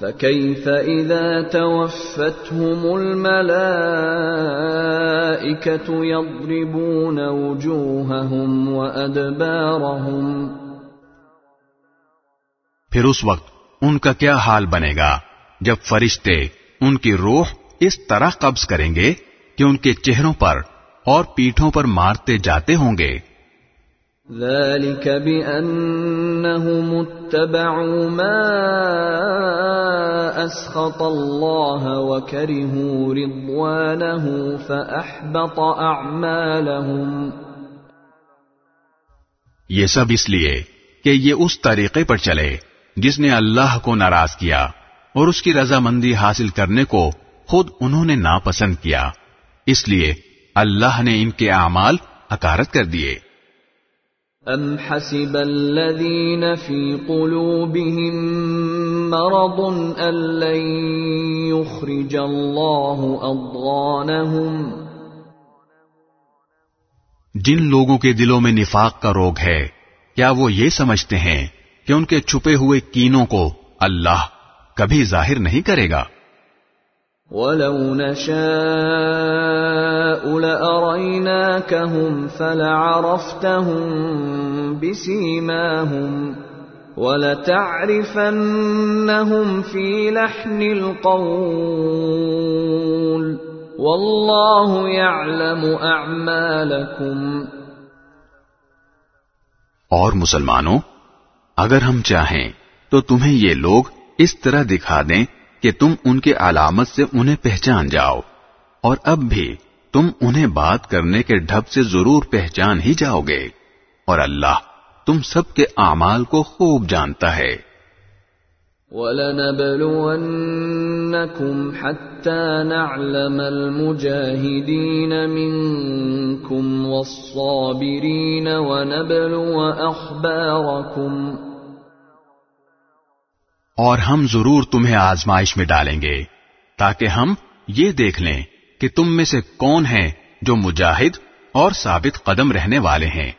Speaker 1: فَكَيْفَ إِذَا تَوَفَّتْهُمُ الْمَلَائِكَةُ يَضْرِبُونَ وُجُوهَهُمْ وَأَدْبَارَهُمْ
Speaker 2: پھر اس وقت ان کا کیا حال بنے گا جب فرشتے ان کی روح اس طرح قبض کریں گے کہ ان کے چہروں پر اور پیٹھوں پر مارتے جاتے ہوں گے
Speaker 1: ذلك بأنهم اتبعوا ما أسخط الله وكرهوا رضوانه فأحبط أعمالهم
Speaker 2: یہ سب اس لیے کہ یہ اس طریقے پر چلے جس نے اللہ کو ناراض کیا اور اس کی رضامندی حاصل کرنے کو خود انہوں نے ناپسند کیا اس لیے اللہ نے
Speaker 1: ان کے اعمال اکارت کر دیے ام حسب الذين في قلوبهم مرض ان لن يخرج الله اضغانهم
Speaker 2: جن لوگوں کے دلوں میں نفاق کا روگ ہے کیا وہ یہ سمجھتے ہیں کہ ان کے چھپے ہوئے کینوں کو اللہ کبھی ظاہر نہیں کرے گا
Speaker 1: ولو نشاء لاريناكهم فلعرفتهم بسيماهم ولتعرفنهم في لحن القول والله يعلم اعمالكم
Speaker 2: اور مسلمانوں اگر ہم چاہیں تو تمہیں یہ لوگ اس طرح دکھا دیں کہ تم ان کے علامت سے انہیں پہچان جاؤ اور اب بھی تم انہیں بات کرنے کے ڈھب سے ضرور پہچان ہی جاؤ گے اور اللہ تم سب کے اعمال کو خوب جانتا ہے
Speaker 1: وَلَنَبْلُوَنَّكُمْ حَتَّى نَعْلَمَ الْمُجَاهِدِينَ مِنْكُمْ وَالصَّابِرِينَ وَنَبْلُوَ أَخْبَارَكُمْ
Speaker 2: اور ہم ضرور تمہیں آزمائش میں ڈالیں گے تاکہ ہم یہ دیکھ لیں کہ تم میں سے کون ہیں جو مجاہد اور ثابت قدم رہنے والے ہیں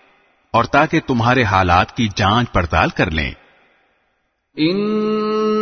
Speaker 2: اور تاکہ تمہارے حالات کی جانچ پڑتال کر لیں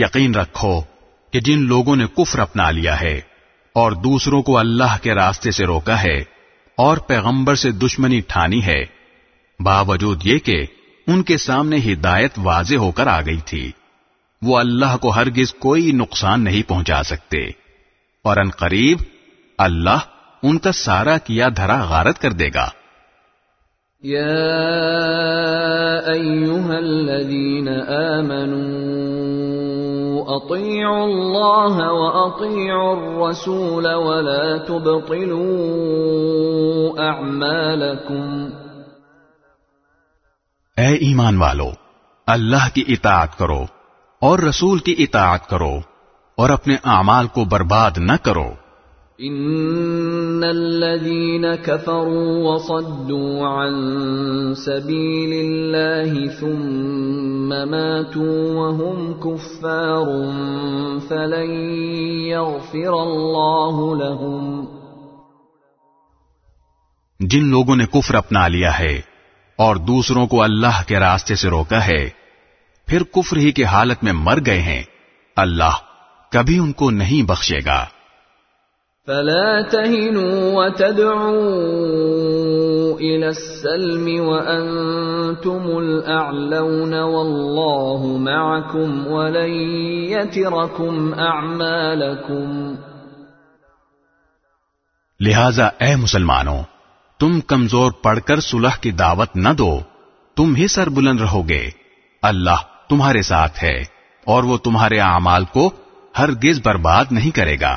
Speaker 2: یقین رکھو کہ جن لوگوں نے کفر اپنا لیا ہے اور دوسروں کو اللہ کے راستے سے روکا ہے اور پیغمبر سے دشمنی ٹھانی ہے باوجود یہ کہ ان کے سامنے ہدایت واضح ہو کر آ گئی تھی وہ اللہ کو ہرگز کوئی نقصان نہیں پہنچا سکتے اور ان قریب اللہ ان کا سارا کیا دھرا غارت کر دے گا
Speaker 1: يا الذين الله الرسول ولا تبطلوا رسول
Speaker 2: اے ایمان والو اللہ کی اطاعت کرو اور رسول کی اطاعت کرو اور اپنے اعمال کو برباد نہ کرو
Speaker 1: ان الذين كفروا وصدوا عن سبيل الله ثم ماتوا وهم كفار فلن يغفر الله لهم
Speaker 2: جن لوگوں نے کفر اپنا لیا ہے اور دوسروں کو اللہ کے راستے سے روکا ہے پھر کفر ہی کے حالت میں مر گئے ہیں اللہ کبھی ان کو نہیں بخشے گا
Speaker 1: فلا تهنوا وتدعوا إلى السلم وأنتم الأعلون والله معكم ولن يتركم أعمالكم
Speaker 2: لہذا اے مسلمانوں تم کمزور پڑ کر صلح کی دعوت نہ دو تم ہی سر بلند رہو گے اللہ تمہارے ساتھ ہے اور وہ تمہارے اعمال کو ہرگز برباد نہیں کرے گا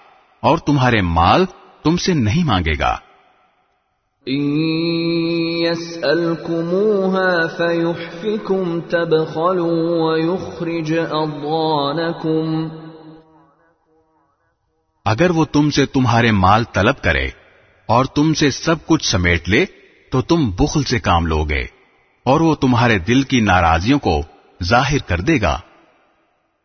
Speaker 2: اور تمہارے مال تم سے نہیں مانگے گا اگر وہ تم سے تمہارے مال طلب کرے اور تم سے سب کچھ سمیٹ لے تو تم بخل سے کام لوگے اور وہ تمہارے دل کی ناراضیوں کو ظاہر کر دے گا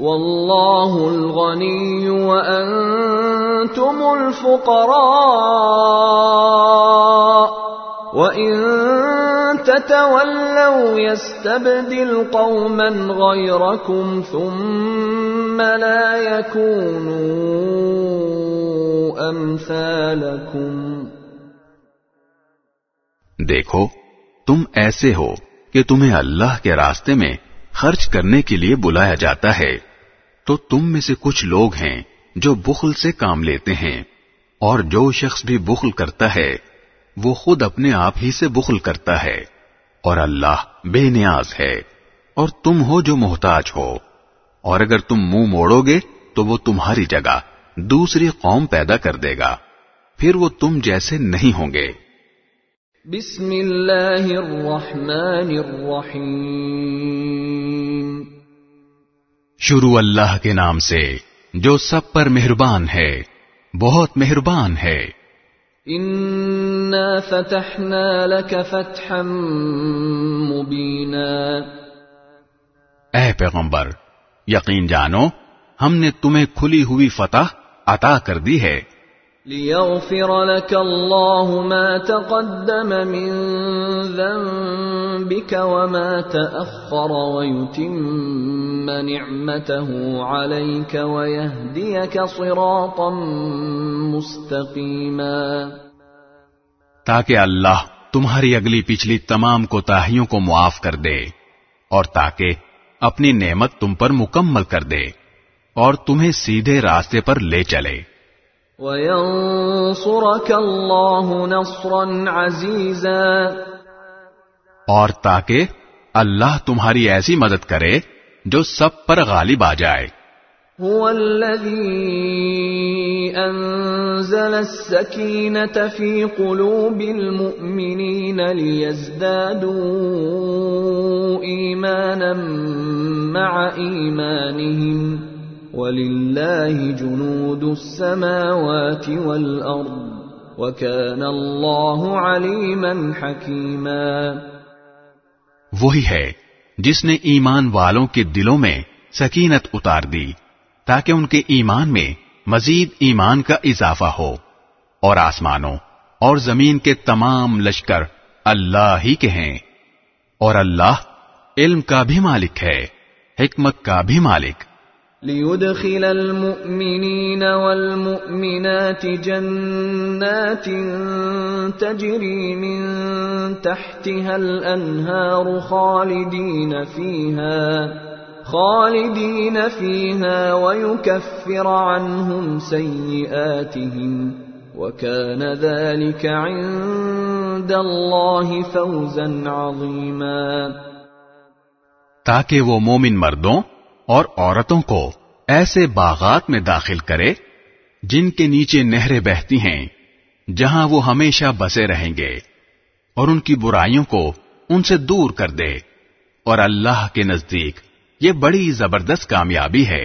Speaker 1: وَإِن تَتَوَلَّوْا يَسْتَبْدِلْ قَوْمًا غَيْرَكُمْ ثُمَّ لَا يَكُونُوا أَمْثَالَكُمْ
Speaker 2: دیکھو تم ایسے ہو کہ تمہیں اللہ کے راستے میں خرچ کرنے کے لیے بلایا جاتا ہے تو تم میں سے کچھ لوگ ہیں جو بخل سے کام لیتے ہیں اور جو شخص بھی بخل کرتا ہے وہ خود اپنے آپ ہی سے بخل کرتا ہے اور اللہ بے نیاز ہے اور تم ہو جو محتاج ہو اور اگر تم منہ مو موڑو گے تو وہ تمہاری جگہ دوسری قوم پیدا کر دے گا پھر وہ تم جیسے نہیں ہوں گے
Speaker 1: بسم اللہ الرحمن الرحیم
Speaker 2: شروع اللہ کے نام سے جو سب پر مہربان ہے بہت مہربان ہے
Speaker 1: فتحنا لك فتحا مبینا
Speaker 2: اے پیغمبر یقین جانو ہم نے تمہیں کھلی ہوئی فتح عطا کر دی ہے
Speaker 1: لِيَغْفِرَ لَكَ اللَّهُ مَا تَقَدَّمَ مِن ذَنْبِكَ وَمَا تَأَخَّرَ وَيُتِمَّ نِعْمَتَهُ عَلَيْكَ وَيَهْدِيَكَ صِرَاطًا مُسْتَقِيمًا
Speaker 2: تاکہ اللہ تمہاری اگلی پچھلی تمام کوتاہیوں کو معاف کر دے اور تاکہ اپنی نعمت تم پر مکمل کر دے اور تمہیں سیدھے راستے پر لے چلے
Speaker 1: وَيَنصُرَكَ اللَّهُ نَصْرًا عَزِيزًا
Speaker 2: اور تاکہ اللہ تمہاری ایسی مدد کرے جو سب پر غالب آ جائے
Speaker 1: ہو اللہ کلو بل ایمن وہی
Speaker 2: ہے جس نے ایمان والوں کے دلوں میں سکینت اتار دی تاکہ ان کے ایمان میں مزید ایمان کا اضافہ ہو اور آسمانوں اور زمین کے تمام لشکر اللہ ہی کے ہیں اور اللہ علم کا بھی مالک ہے حکمت کا بھی مالک
Speaker 1: ليدخل المؤمنين والمؤمنات جنات تجري من تحتها الانهار خالدين فيها خالدين فيها ويكفر عنهم سيئاتهم وكان ذلك عند الله فوزا عظيما
Speaker 2: تاكي ومؤمن مردون اور عورتوں کو ایسے باغات میں داخل کرے جن کے نیچے نہریں بہتی ہیں جہاں وہ ہمیشہ بسے رہیں گے اور ان کی برائیوں کو ان سے دور کر دے اور اللہ کے نزدیک یہ بڑی زبردست کامیابی ہے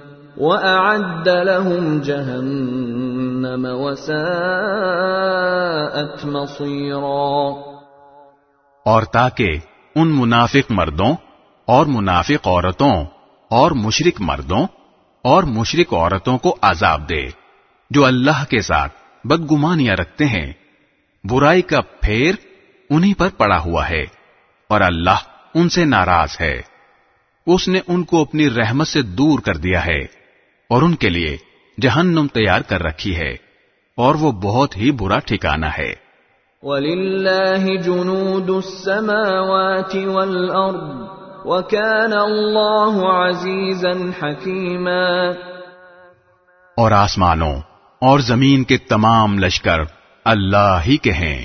Speaker 1: اور
Speaker 2: تاکہ ان منافق مردوں اور منافق عورتوں اور مشرق مردوں اور مشرق عورتوں کو عذاب دے جو اللہ کے ساتھ بدگمانیاں رکھتے ہیں برائی کا پھیر انہی پر پڑا ہوا ہے اور اللہ ان سے ناراض ہے اس نے ان کو اپنی رحمت سے دور کر دیا ہے اور ان کے لیے جہنم تیار کر رکھی ہے اور وہ بہت ہی برا ٹھکانہ ہے
Speaker 1: وَلِلَّهِ جُنُودُ السَّمَاوَاتِ وَالْأَرْضِ وَكَانَ اللَّهُ عَزِيزًا حَكِيمًا
Speaker 2: اور آسمانوں اور زمین کے تمام لشکر اللہ ہی کے ہیں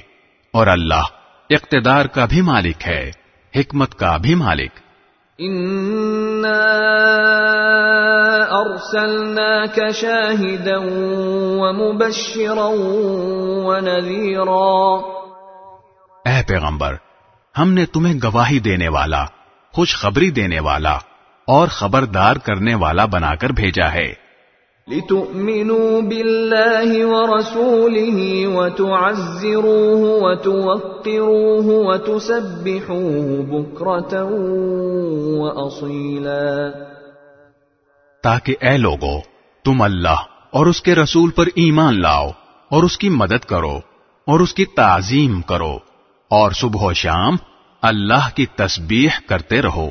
Speaker 2: اور اللہ اقتدار کا بھی مالک ہے حکمت کا بھی مالک
Speaker 1: ونذيرا اے
Speaker 2: پیغمبر ہم نے تمہیں گواہی دینے والا خوشخبری دینے والا اور خبردار کرنے والا بنا کر بھیجا ہے
Speaker 1: لِتُؤْمِنُوا بِاللَّهِ وَرَسُولِهِ وَتُعَزِّرُوهُ وَتُوَقِّرُوهُ وَتُسَبِّحُوهُ بُكْرَةً وَأَصِيلًا
Speaker 2: تاکہ اے لوگو تم اللہ اور اس کے رسول پر ایمان لاؤ اور اس کی مدد کرو اور اس کی تعظیم کرو اور صبح و شام اللہ کی تسبیح کرتے رہو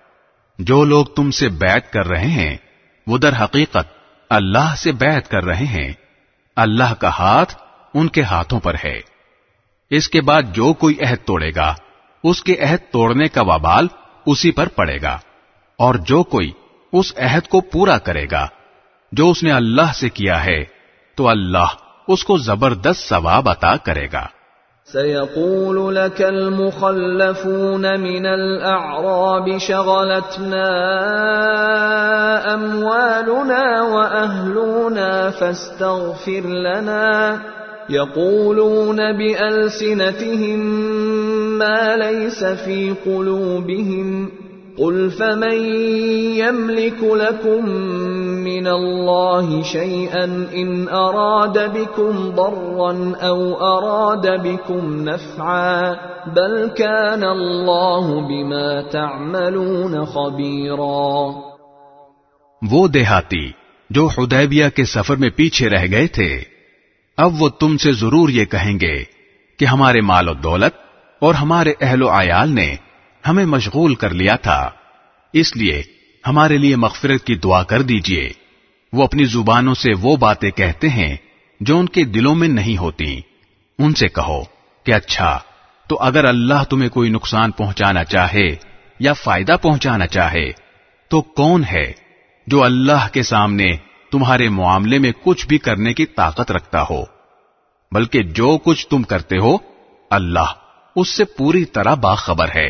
Speaker 2: جو لوگ تم سے بیعت کر رہے ہیں وہ در حقیقت اللہ سے بیعت کر رہے ہیں اللہ کا ہاتھ ان کے ہاتھوں پر ہے اس کے بعد جو کوئی عہد توڑے گا اس کے عہد توڑنے کا وبال اسی پر پڑے گا اور جو کوئی اس عہد کو پورا کرے گا جو اس نے اللہ سے کیا ہے تو اللہ اس کو زبردست ثواب عطا کرے گا
Speaker 1: سيقول لك المخلفون من الاعراب شغلتنا اموالنا واهلنا فاستغفر لنا يقولون بالسنتهم ما ليس في قلوبهم قل فمن يملك لكم من الله شيئا ان اراد بكم ضرا او اراد بكم نفعا بل كان الله بما تعملون خبيرا
Speaker 2: وہ دیہاتی جو حدیبیہ کے سفر میں پیچھے رہ گئے تھے اب وہ تم سے ضرور یہ کہیں گے کہ ہمارے مال و دولت اور ہمارے اہل و عیال نے ہمیں مشغول کر لیا تھا اس لیے ہمارے لیے مغفرت کی دعا کر دیجئے وہ اپنی زبانوں سے وہ باتیں کہتے ہیں جو ان کے دلوں میں نہیں ہوتی ان سے کہو کہ اچھا تو اگر اللہ تمہیں کوئی نقصان پہنچانا چاہے یا فائدہ پہنچانا چاہے تو کون ہے جو اللہ کے سامنے تمہارے معاملے میں کچھ بھی کرنے کی طاقت رکھتا ہو بلکہ جو کچھ تم کرتے ہو اللہ اس سے پوری طرح باخبر ہے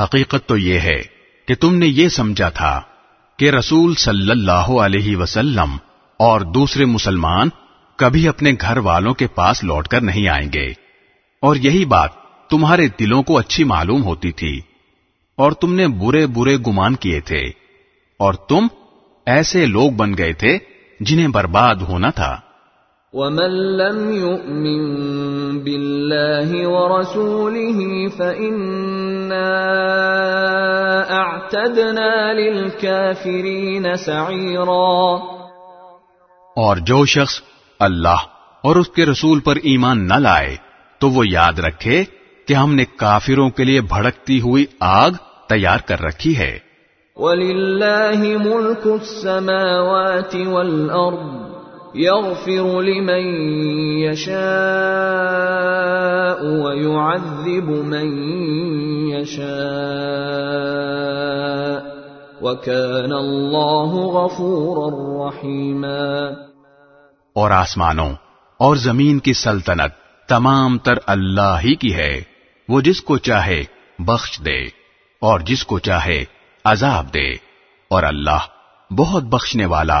Speaker 2: حقیقت تو یہ ہے کہ تم نے یہ سمجھا تھا کہ رسول صلی اللہ علیہ وسلم اور دوسرے مسلمان کبھی اپنے گھر والوں کے پاس لوٹ کر نہیں آئیں گے اور یہی بات تمہارے دلوں کو اچھی معلوم ہوتی تھی اور تم نے برے برے گمان کیے تھے اور تم ایسے لوگ بن گئے تھے جنہیں برباد ہونا تھا
Speaker 1: ومن لم يؤمن بالله ورسوله فإنا اعتدنا للكافرين سعيرا
Speaker 2: اور جو شخص اللہ اور اس کے رسول پر ایمان نہ لائے تو وہ یاد رکھے کہ ہم نے
Speaker 1: کافروں کے لیے بھڑکتی ہوئی آگ تیار کر رکھی ہے وَلِلَّهِ مُلْكُ السَّمَاوَاتِ وَالْأَرْضِ يغفر لمن يشاء يشاء ويعذب من وكان الله غفورا رحيما
Speaker 2: اور آسمانوں اور زمین کی سلطنت تمام تر اللہ ہی کی ہے وہ جس کو چاہے بخش دے اور جس کو چاہے عذاب دے اور اللہ بہت بخشنے والا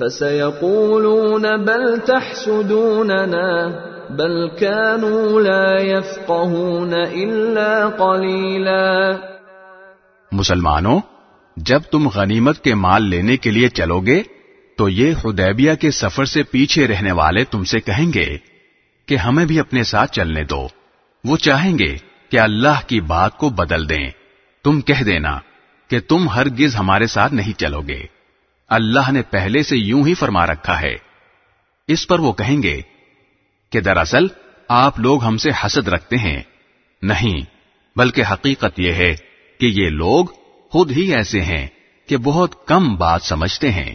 Speaker 1: فسيقولون بل بل تحسدوننا كانوا لا يفقهون قليلا
Speaker 2: مسلمانوں جب تم غنیمت کے مال لینے کے لیے چلو گے تو یہ حدیبیہ کے سفر سے پیچھے رہنے والے تم سے کہیں گے کہ ہمیں بھی اپنے ساتھ چلنے دو وہ چاہیں گے کہ اللہ کی بات کو بدل دیں تم کہہ دینا کہ تم ہرگز ہمارے ساتھ نہیں چلو گے اللہ نے پہلے سے یوں ہی فرما رکھا ہے اس پر وہ کہیں گے کہ دراصل آپ لوگ ہم سے حسد رکھتے ہیں نہیں بلکہ حقیقت یہ ہے کہ یہ لوگ خود ہی ایسے ہیں کہ بہت کم بات سمجھتے ہیں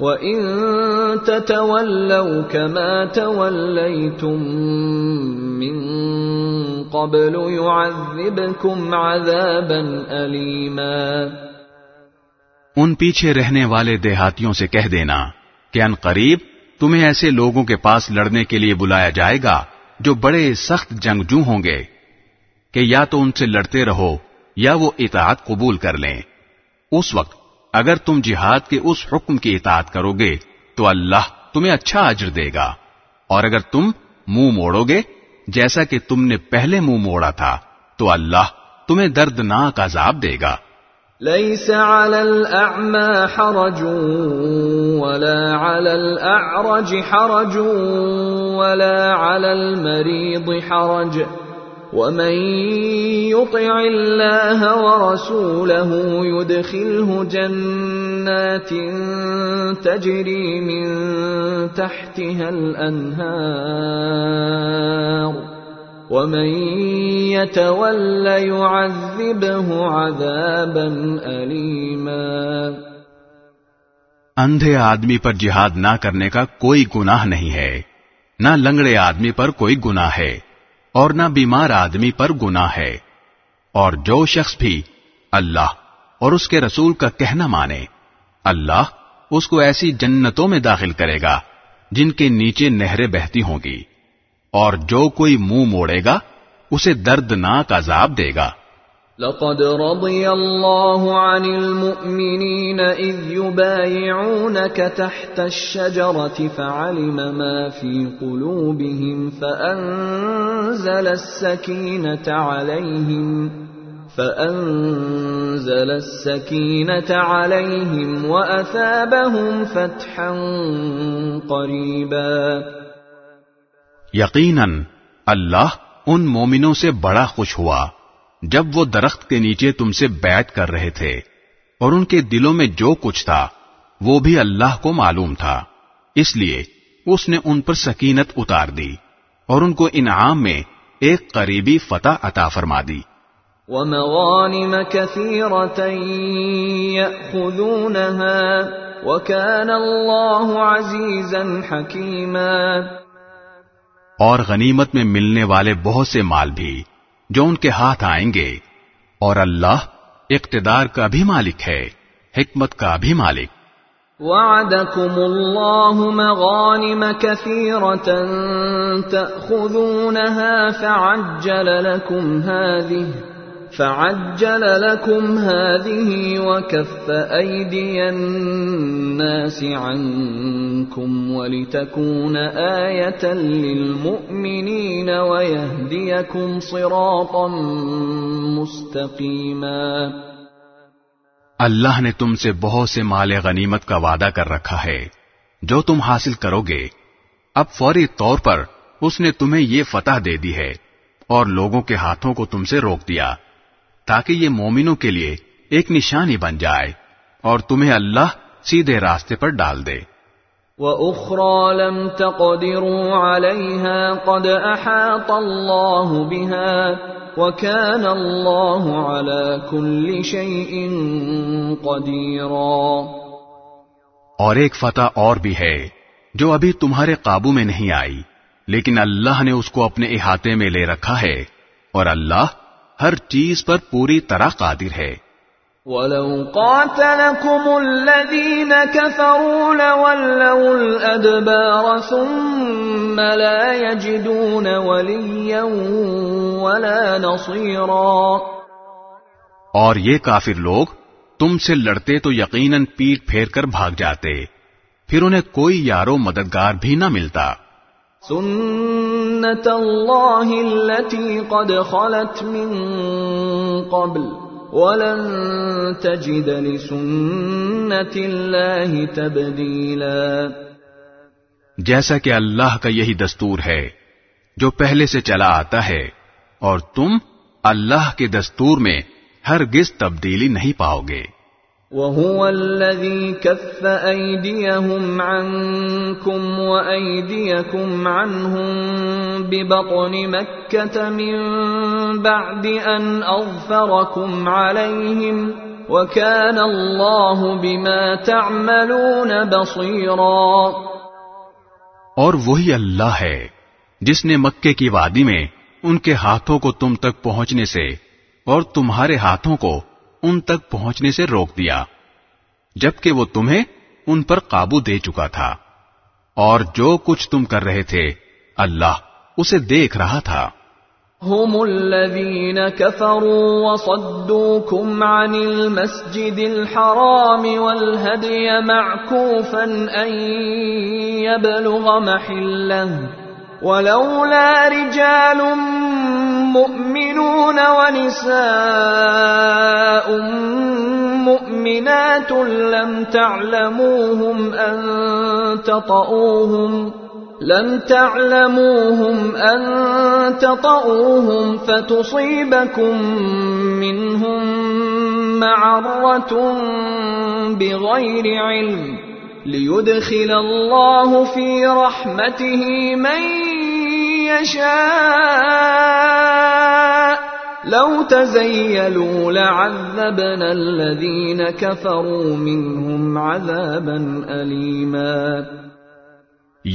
Speaker 1: ان
Speaker 2: پیچھے رہنے والے دیہاتیوں سے کہہ دینا کہ ان قریب تمہیں ایسے لوگوں کے پاس لڑنے کے لیے بلایا جائے گا جو بڑے سخت جنگجو ہوں گے کہ یا تو ان سے لڑتے رہو یا وہ اطاعت قبول کر لیں اس وقت اگر تم جہاد کے اس حکم کی اطاعت کرو گے تو اللہ تمہیں اچھا اجر دے گا اور اگر تم منہ موڑو گے جیسا کہ تم نے پہلے منہ موڑا تھا تو اللہ تمہیں دردناک عذاب دے گا
Speaker 1: حرج حرج حرج ولا ولا ومن يطع الله ورسوله يدخله جنات تجري من تحتها الانهار ومن يتول يعذبه عذابا اليما
Speaker 2: اندھے آدمی پر جہاد نہ کرنے کا کوئی گناہ نہیں ہے نہ لنگڑے آدمی پر کوئی گناہ ہے اور نہ بیمار آدمی پر گنا ہے اور جو شخص بھی اللہ اور اس کے رسول کا کہنا مانے اللہ اس کو ایسی جنتوں میں داخل کرے گا جن کے نیچے نہریں بہتی ہوں گی اور جو کوئی منہ مو موڑے گا اسے دردناک عذاب دے گا
Speaker 1: لقد رضي الله عن المؤمنين اذ يبايعونك تحت الشجره فعلم ما في قلوبهم فانزل السكينه عليهم فانزل السكينه عليهم واثابهم فتحا قريبا
Speaker 2: يقينا الله ان مومنوں سے بڑا خوش ہوا جب وہ درخت کے نیچے تم سے بیعت کر رہے تھے اور ان کے دلوں میں جو کچھ تھا وہ بھی اللہ کو معلوم تھا اس لیے اس نے ان پر سکینت اتار دی اور ان کو انعام میں ایک قریبی فتح عطا فرما دی
Speaker 1: حكيما
Speaker 2: اور غنیمت میں ملنے والے بہت سے مال بھی جو ان کے ہاتھ آئیں گے اور اللہ اقتدار کا بھی مالک ہے حکمت کا بھی مالک
Speaker 1: وعدكم الله مغانم كثيرة تأخذونها فعجل لكم هذه فعجل لكم هذه وكف أيدي الناس عنكم ولتكون آية للمؤمنين ويهديكم صراطا مستقيما
Speaker 2: اللہ نے تم سے بہت سے مال غنیمت کا وعدہ کر رکھا ہے جو تم حاصل کرو گے اب فوری طور پر اس نے تمہیں یہ فتح دے دی ہے اور لوگوں کے ہاتھوں کو تم سے روک دیا تاکہ یہ مومنوں کے لیے ایک نشانی بن جائے اور تمہیں اللہ سیدھے راستے پر ڈال دے
Speaker 1: وَأُخْرَى لَمْ تَقْدِرُوا عَلَيْهَا قَدْ أَحَاطَ اللَّهُ بِهَا وَكَانَ اللَّهُ عَلَى كُلِّ شَيْءٍ قَدِيرًا
Speaker 2: اور ایک فتح اور بھی ہے جو ابھی تمہارے قابو میں نہیں آئی لیکن اللہ نے اس کو اپنے احاطے میں لے رکھا ہے اور اللہ ہر چیز پر پوری طرح قادر ہے
Speaker 1: وَلَوْ قَاتَلَكُمُ الَّذِينَ كَفَرُوا لَوَلَّوُ الْأَدْبَارَ ثُمَّ لَا يَجِدُونَ وَلِيًّا وَلَا
Speaker 2: نَصِيرًا
Speaker 1: اور
Speaker 2: یہ کافر لوگ تم سے لڑتے تو یقیناً پیٹ پھیر کر بھاگ
Speaker 1: جاتے پھر انہیں
Speaker 2: کوئی یارو مددگار بھی نہ ملتا
Speaker 1: سنت اللہ اللہ قد خلت من قبل ولن تجد لسنت تبدیلا
Speaker 2: جیسا کہ اللہ کا یہی دستور ہے جو پہلے سے چلا آتا ہے اور تم اللہ کے دستور میں ہرگز تبدیلی نہیں پاؤ گے
Speaker 1: وَهُوَ الَّذِي كَفَّ أَيْدِيَهُمْ عَنْكُمْ وَأَيْدِيَكُمْ عَنْهُمْ بِبَطْنِ مَكَّةَ مِنْ بَعْدِ أَنْ أَظْفَرَكُمْ عَلَيْهِمْ وَكَانَ اللَّهُ بِمَا تَعْمَلُونَ بَصِيرًا
Speaker 2: اور وہی اللہ ہے جس نے مکے کی وادی میں ان کے ہاتھوں کو تم تک پہنچنے سے اور تمہارے ہاتھوں کو ان تک پہنچنے سے روک دیا جبکہ وہ تمہیں ان پر قابو دے چکا تھا اور جو کچھ تم کر رہے تھے اللہ اسے دیکھ رہا تھا
Speaker 1: هم الذين كفروا وصدوكم عن المسجد الحرام والهدي معكوفا أن يبلغ محله ولولا رجال مؤمن مؤمنون ونساء مؤمنات لم تعلموهم أن تطؤوهم لم تعلموهم أن تطؤوهم فتصيبكم منهم معرة بغير علم ليدخل الله في رحمته من يشاء لو تزيلوا لعذبنا الذين كفروا منهم عذابا أليما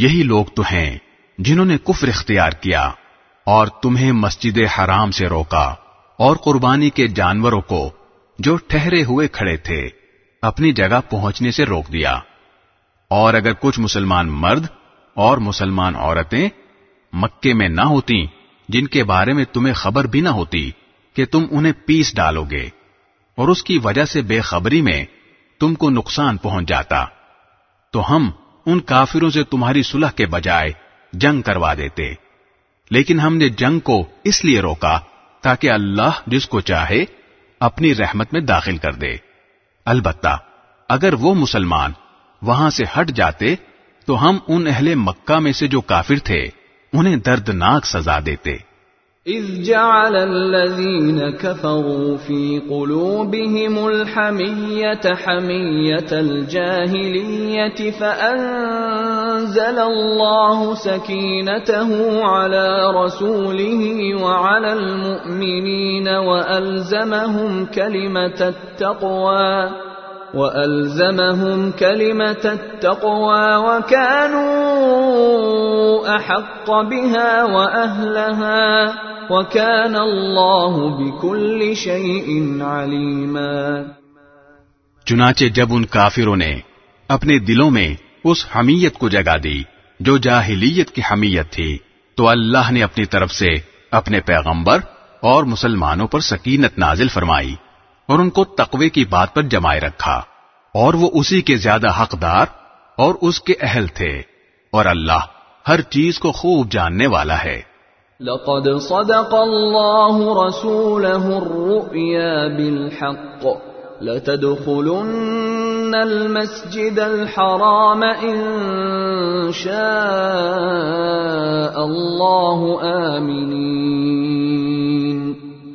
Speaker 2: یہی لوگ تو ہیں جنہوں نے کفر اختیار کیا اور تمہیں مسجد حرام سے روکا اور قربانی کے جانوروں کو جو ٹھہرے ہوئے کھڑے تھے اپنی جگہ پہنچنے سے روک دیا اور اگر کچھ مسلمان مرد اور مسلمان عورتیں مکے میں نہ ہوتی جن کے بارے میں تمہیں خبر بھی نہ ہوتی کہ تم انہیں پیس ڈالو گے اور اس کی وجہ سے بے خبری میں تم کو نقصان پہنچ جاتا تو ہم ان کافروں سے تمہاری صلح کے بجائے جنگ کروا دیتے لیکن ہم نے جنگ کو اس لیے روکا تاکہ اللہ جس کو چاہے اپنی رحمت میں داخل کر دے البتہ اگر وہ مسلمان وہاں سے ہٹ جاتے تو ہم ان اہل مکہ میں سے جو کافر تھے انہیں دردناک سزا دیتے
Speaker 1: إذ جعل الذين كفروا في قلوبهم الحمية حمية الجاهلية فأنزل الله سكينته على رسوله وعلى المؤمنين وألزمهم كلمة التقوى وَأَلْزَمَهُمْ كَلِمَةَ التَّقْوَى وَكَانُوا أَحَقَّ بِهَا وَأَهْلَهَا وَكَانَ اللَّهُ بِكُلِّ شَيْءٍ عَلِيمًا
Speaker 2: چنانچہ جب ان کافروں نے اپنے دلوں میں اس حمیت کو جگہ دی جو جاہلیت کی حمیت تھی تو اللہ نے اپنی طرف سے اپنے پیغمبر اور مسلمانوں پر سکینت نازل فرمائی اور ان کو تقوی کی بات پر جمائے رکھا اور وہ اسی کے زیادہ حقدار اور اس کے اہل تھے اور اللہ ہر چیز کو خوب جاننے والا ہے
Speaker 1: لقد صدق اللہ رسوله الرؤيا بالحق لتدخلن المسجد الحرام ان شاء الله آمنين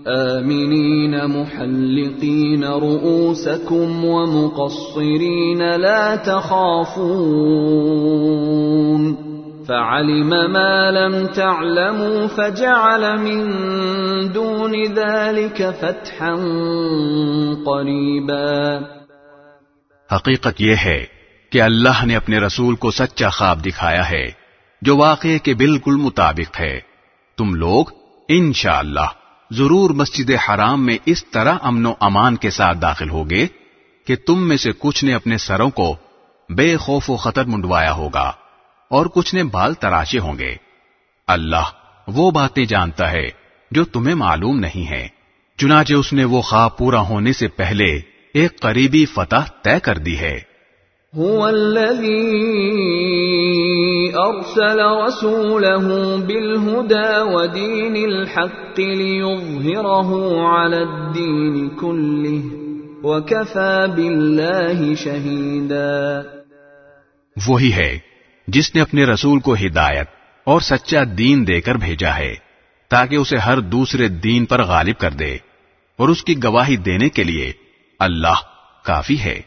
Speaker 1: آمنين محلقين رؤوسكم ومقصرين لا تخافون فعلم ما لم تعلموا فجعل من دون ذلك فتحا قريبا
Speaker 2: حقیقت یہ ہے کہ اللہ نے اپنے رسول کو سچا خواب دکھایا ہے جو واقعے کے بالکل مطابق ہے تم لوگ انشاءاللہ اللہ ضرور مسجد حرام میں اس طرح امن و امان کے ساتھ داخل ہوگے کہ تم میں سے کچھ نے اپنے سروں کو بے خوف و خطر منڈوایا ہوگا اور کچھ نے بال تراشے ہوں گے اللہ وہ باتیں جانتا ہے جو تمہیں معلوم نہیں ہے چنانچہ اس نے وہ خواب پورا ہونے سے پہلے ایک قریبی فتح طے کر دی ہے
Speaker 1: ارسل رسوله بالهدى ودين الحق ليظهره على الدين كله وكفى بالله شهيدا
Speaker 2: وہی ہے جس نے اپنے رسول کو ہدایت اور سچا دین دے کر بھیجا ہے تاکہ اسے ہر دوسرے دین پر غالب کر دے اور اس کی گواہی دینے کے لیے اللہ کافی ہے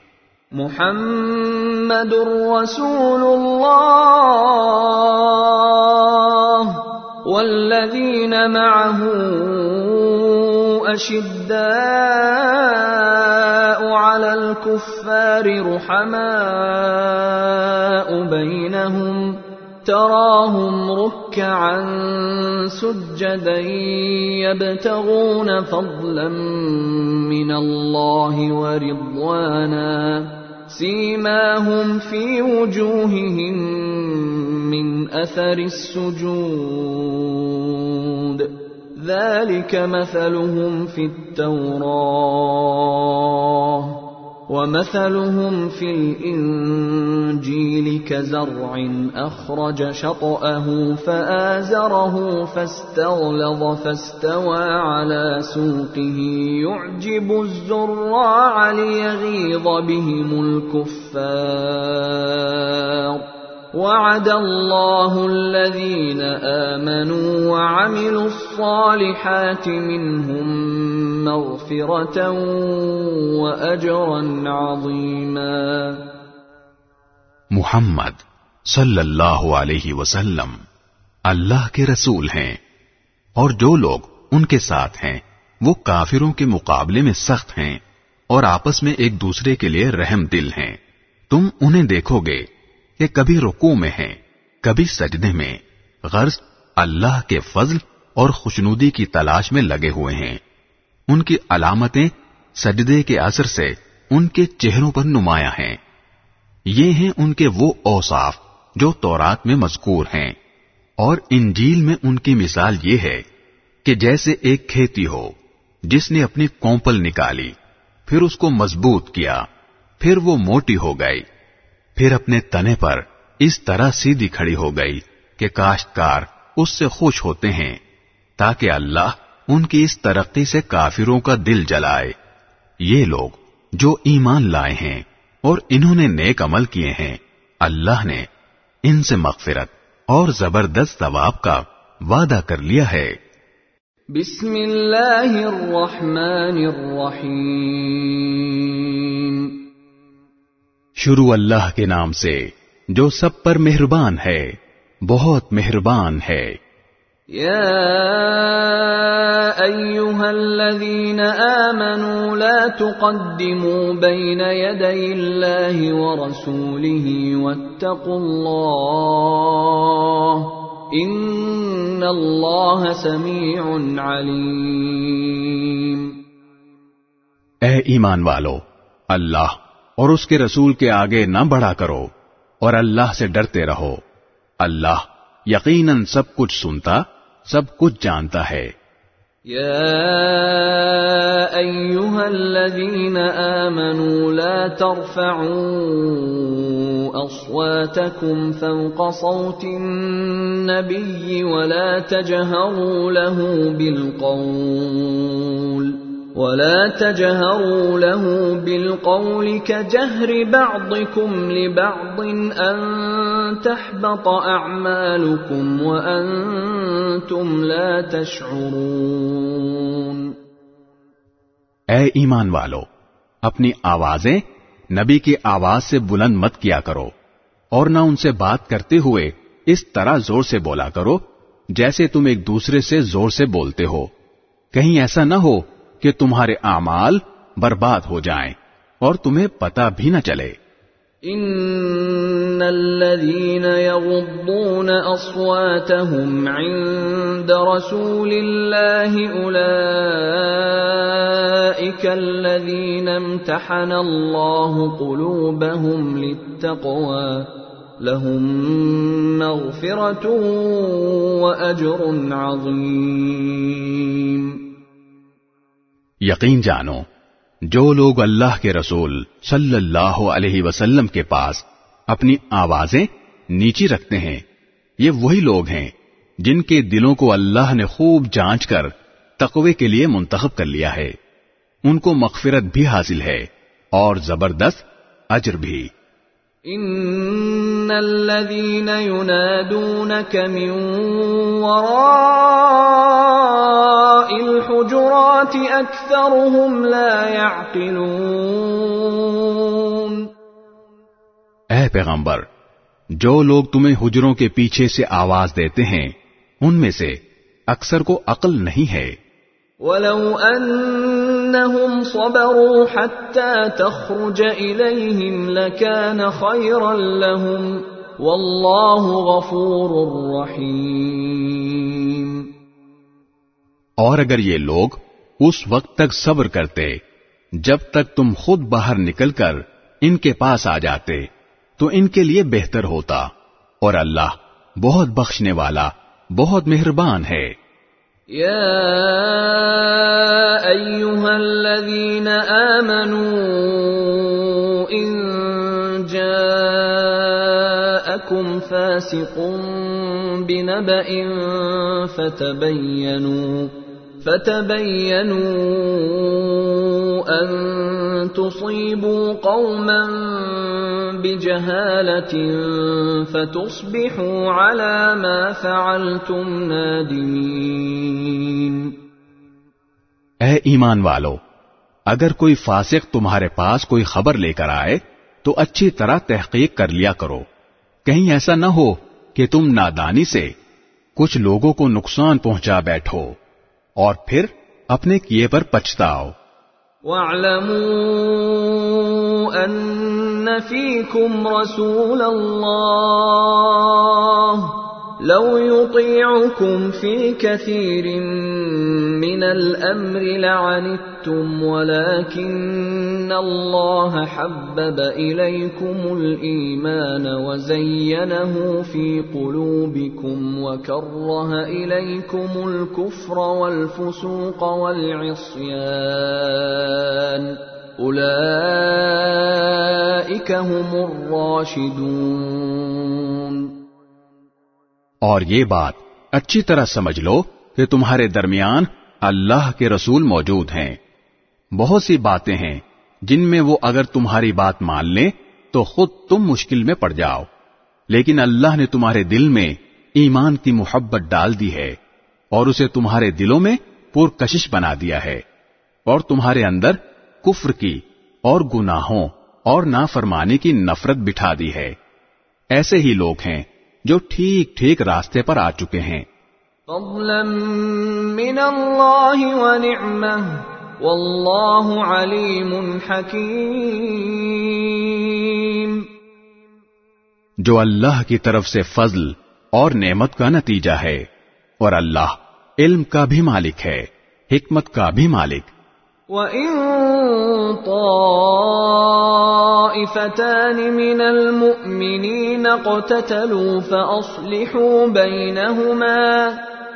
Speaker 1: محمد رسول الله والذين معه أشداء على الكفار رحماء بينهم تراهم ركعا سجدا يبتغون فضلا من الله ورضوانا سيماهم في وجوههم من اثر السجود ذلك مثلهم في التوراه ومثلهم في الانجيل كزرع اخرج شطاه فازره فاستغلظ فاستوى على سوقه يعجب الزراع ليغيظ بهم الكفار وعد آمنوا وعملوا الصالحات
Speaker 2: محمد صلی اللہ علیہ وسلم اللہ کے رسول ہیں اور جو لوگ ان کے ساتھ ہیں وہ کافروں کے مقابلے میں سخت ہیں اور آپس میں ایک دوسرے کے لیے رحم دل ہیں تم انہیں دیکھو گے کبھی رکو میں ہیں کبھی سجدے میں غرض اللہ کے فضل اور خوشنودی کی تلاش میں لگے ہوئے ہیں ان کی علامتیں سجدے کے اثر سے ان کے چہروں پر نمایاں ہیں یہ ہیں ان کے وہ اوصاف جو تورات میں مذکور ہیں اور انجیل میں ان کی مثال یہ ہے کہ جیسے ایک کھیتی ہو جس نے اپنی کومپل نکالی پھر اس کو مضبوط کیا پھر وہ موٹی ہو گئی پھر اپنے تنے پر اس طرح سیدھی کھڑی ہو گئی کہ کاشتکار اس سے خوش ہوتے ہیں تاکہ اللہ ان کی اس ترقی سے کافروں کا دل جلائے یہ لوگ جو ایمان لائے ہیں اور انہوں نے نیک عمل کیے ہیں اللہ نے ان سے مغفرت اور زبردست ثواب کا وعدہ کر لیا ہے
Speaker 1: بسم اللہ الرحمن الرحیم
Speaker 2: شروع اللہ کے نام سے جو سب پر مہربان ہے بہت مہربان ہے
Speaker 1: یا ایوہا الذین آمنوا لا تقدموا بین یدی اللہ ورسولہ واتقوا اللہ ان اللہ سمیع علیم
Speaker 2: اے ایمان والو اللہ اور اس کے رسول کے آگے نہ بڑھا کرو اور اللہ سے ڈرتے رہو اللہ یقیناً سب کچھ سنتا سب کچھ جانتا ہے
Speaker 1: يا أيها الذين آمنوا لا ترفعوا أصواتكم فوق صوت النبي ولا تجهروا له بالقول ولا تجهروا له بالقول كجهر بعضكم لبعض ان تحبط اعمالكم وانتم لا تشعرون
Speaker 2: اے ایمان والو اپنی آوازیں نبی کی آواز سے بلند مت کیا کرو اور نہ ان سے بات کرتے ہوئے اس طرح زور سے بولا کرو جیسے تم ایک دوسرے سے زور سے بولتے ہو کہیں ایسا نہ ہو کہ تمہارے اعمال برباد ہو جائیں
Speaker 1: اور تمہیں پتا بھی نہ چلے ان الذين الذين يغضون اصواتهم عند رسول الله الله اولئك امتحن قلوبهم للتقوى لهم مغفرة واجر عظيم
Speaker 2: یقین جانو جو لوگ اللہ کے رسول صلی اللہ علیہ وسلم کے پاس اپنی آوازیں نیچی رکھتے ہیں یہ وہی لوگ ہیں جن کے دلوں کو اللہ نے خوب جانچ کر تقوی کے لیے منتخب کر لیا ہے ان کو مغفرت بھی حاصل ہے اور زبردست اجر بھی
Speaker 1: ان اكثرهم لا يعقلون
Speaker 2: اے پیغمبر جو لوگ تمہیں حجروں کے پیچھے سے آواز دیتے ہیں ان میں سے اکثر کو عقل نہیں ہے
Speaker 1: صبروا تخرج غفور رحیم
Speaker 2: اور اگر یہ لوگ اس وقت تک صبر کرتے جب تک تم خود باہر نکل کر ان کے پاس آ جاتے تو ان کے لیے بہتر ہوتا اور اللہ بہت بخشنے والا بہت مہربان ہے
Speaker 1: يا ايها الذين امنوا ان جاءكم فاسق بنبأ فتبينوا فتبينوا تصيبوا قوما فتصبحوا على ما فعلتم نادمين
Speaker 2: اے ایمان والو اگر کوئی فاسق تمہارے پاس کوئی خبر لے کر آئے تو اچھی طرح تحقیق کر لیا کرو کہیں ایسا نہ ہو کہ تم نادانی سے کچھ لوگوں کو نقصان پہنچا بیٹھو اور پھر اپنے کیے پر پچھتاؤ
Speaker 1: ان فيكم رسول الله لو يطيعكم في كثير من الامر لعنتم ولكن الله حبب اليكم الايمان وزينه في قلوبكم وكره اليكم الكفر والفسوق والعصيان اولئك هم الراشدون
Speaker 2: اور یہ بات اچھی طرح سمجھ لو کہ تمہارے درمیان اللہ کے رسول موجود ہیں بہت سی باتیں ہیں جن میں وہ اگر تمہاری بات مان لیں تو خود تم مشکل میں پڑ جاؤ لیکن اللہ نے تمہارے دل میں ایمان کی محبت ڈال دی ہے اور اسے تمہارے دلوں میں پرکشش بنا دیا ہے اور تمہارے اندر کفر کی اور گناہوں اور نافرمانی فرمانے کی نفرت بٹھا دی ہے ایسے ہی لوگ ہیں جو ٹھیک ٹھیک راستے پر آ چکے ہیں
Speaker 1: فضلا من
Speaker 2: جو اللہ کی طرف سے فضل اور نعمت کا نتیجہ ہے اور اللہ علم کا بھی مالک ہے حکمت کا بھی مالک
Speaker 1: وَإِن مِنَ الْمُؤْمِنِينَ اقْتَتَلُوا فَأَصْلِحُوا بَيْنَهُمَا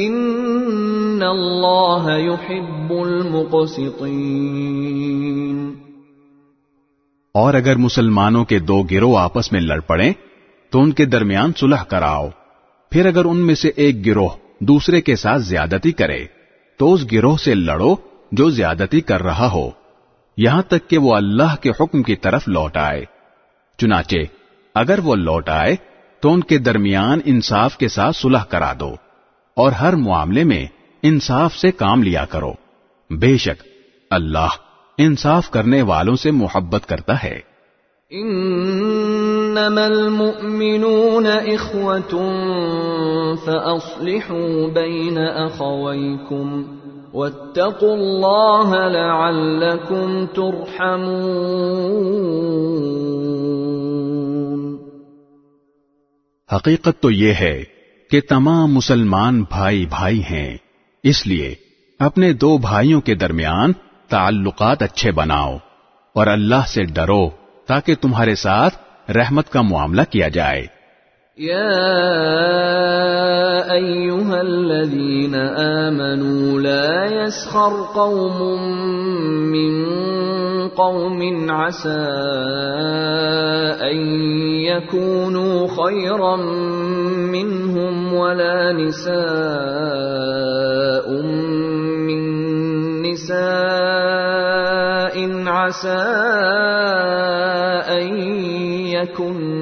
Speaker 1: ان اللہ يحب
Speaker 2: اور اگر مسلمانوں کے دو گروہ آپس میں لڑ پڑے تو ان کے درمیان صلح کراؤ پھر اگر ان میں سے ایک گروہ دوسرے کے ساتھ زیادتی کرے تو اس گروہ سے لڑو جو زیادتی کر رہا ہو یہاں تک کہ وہ اللہ کے حکم کی طرف لوٹ آئے چنانچہ اگر وہ لوٹ آئے تو ان کے درمیان انصاف کے ساتھ صلح کرا دو اور ہر معاملے میں انصاف سے کام لیا کرو بے شک اللہ انصاف کرنے
Speaker 1: والوں سے محبت کرتا ہے انما المؤمنون اخوة فاصلحوا بين اخويكم واتقوا الله لعلكم ترحمون
Speaker 2: حقیقت تو یہ ہے کہ تمام مسلمان بھائی بھائی ہیں اس لیے اپنے دو بھائیوں کے درمیان تعلقات اچھے بناؤ اور اللہ سے ڈرو تاکہ تمہارے ساتھ رحمت کا معاملہ کیا جائے
Speaker 1: يا ايها الذين امنوا لا يسخر قوم من قوم عسى ان يكونوا خيرا منهم ولا نساء من نساء عسى ان يكن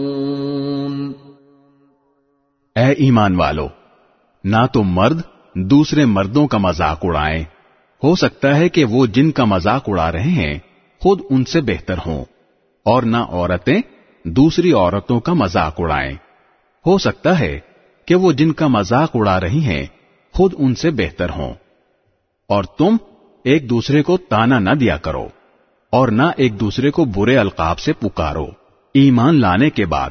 Speaker 2: اے ایمان والو نہ تو مرد دوسرے مردوں کا مذاق اڑائیں ہو سکتا ہے کہ وہ جن کا مذاق اڑا رہے ہیں خود ان سے بہتر ہوں اور نہ عورتیں دوسری عورتوں کا مذاق اڑائیں ہو سکتا ہے کہ وہ جن کا مذاق اڑا رہی ہیں خود ان سے بہتر ہوں اور تم ایک دوسرے کو تانا نہ دیا کرو اور نہ ایک دوسرے کو برے القاب سے پکارو ایمان لانے کے بعد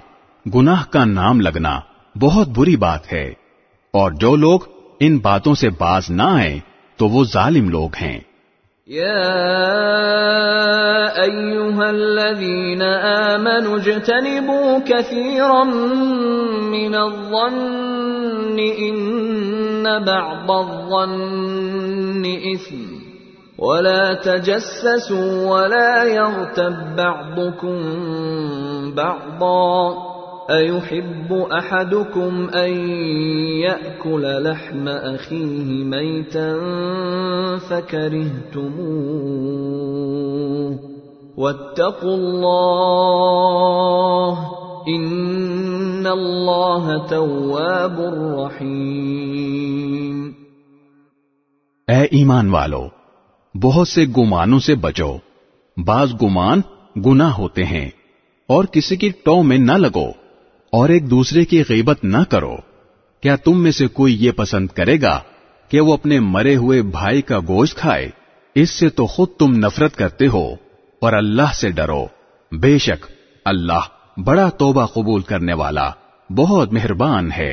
Speaker 2: گناہ کا نام لگنا بہت بری بات ہے اور جو لوگ ان باتوں سے باز نہ آئیں تو وہ ظالم لوگ ہیں
Speaker 1: يا الذين اجتنبوا كثيرا من الظن الظن بعض ولا ولا تجسسوا يغتب بعضكم بعضا أيحب أحدكم أن يأكل لحم أخيه ميتا فكرهتموه واتقوا الله إن الله تواب رحيم
Speaker 2: اے ایمان والو بہت سے گمانوں سے بچو بعض گمان گناہ ہوتے ہیں اور کسی کی ٹو میں نہ لگو اور ایک دوسرے کی غیبت نہ کرو کیا تم میں سے کوئی یہ پسند کرے گا کہ وہ اپنے مرے ہوئے بھائی کا گوشت کھائے اس سے تو خود تم نفرت کرتے ہو اور اللہ سے ڈرو بے شک اللہ بڑا توبہ قبول کرنے والا بہت مہربان ہے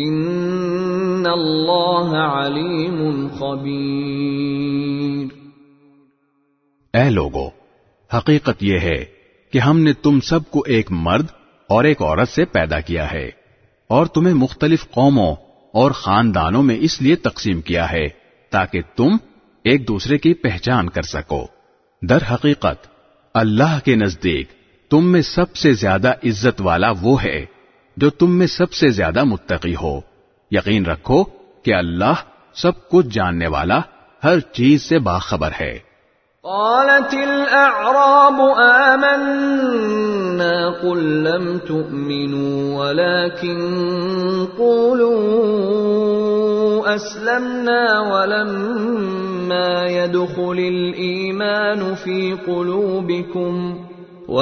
Speaker 1: ان اللہ علیم خبیر
Speaker 2: اے لوگو حقیقت یہ ہے کہ ہم نے تم سب کو ایک مرد اور ایک عورت سے پیدا کیا ہے اور تمہیں مختلف قوموں اور خاندانوں میں اس لیے تقسیم کیا ہے تاکہ تم ایک دوسرے کی پہچان کر سکو در حقیقت اللہ کے نزدیک تم میں سب سے زیادہ عزت والا وہ ہے تم میں سب سے زیادہ متقی ہو یقین رکھو کہ اللہ سب کچھ جاننے والا ہر چیز سے باخبر ہے
Speaker 1: قالت الأعراب آمنا قل لم تؤمنوا ولكن قولوا أسلمنا ولما يدخل الإيمان في قلوبكم ۖ یہ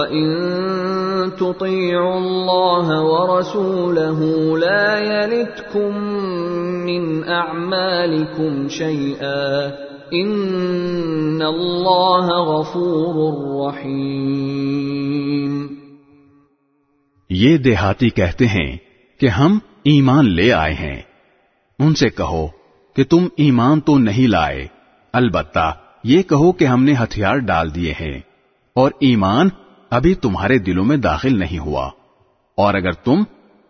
Speaker 2: دیہاتی کہتے ہیں کہ ہم ایمان لے آئے ہیں ان سے کہو کہ تم ایمان تو نہیں لائے البتہ یہ کہو کہ ہم نے ہتھیار ڈال دیے ہیں اور ایمان ابھی تمہارے دلوں میں داخل نہیں ہوا اور اگر تم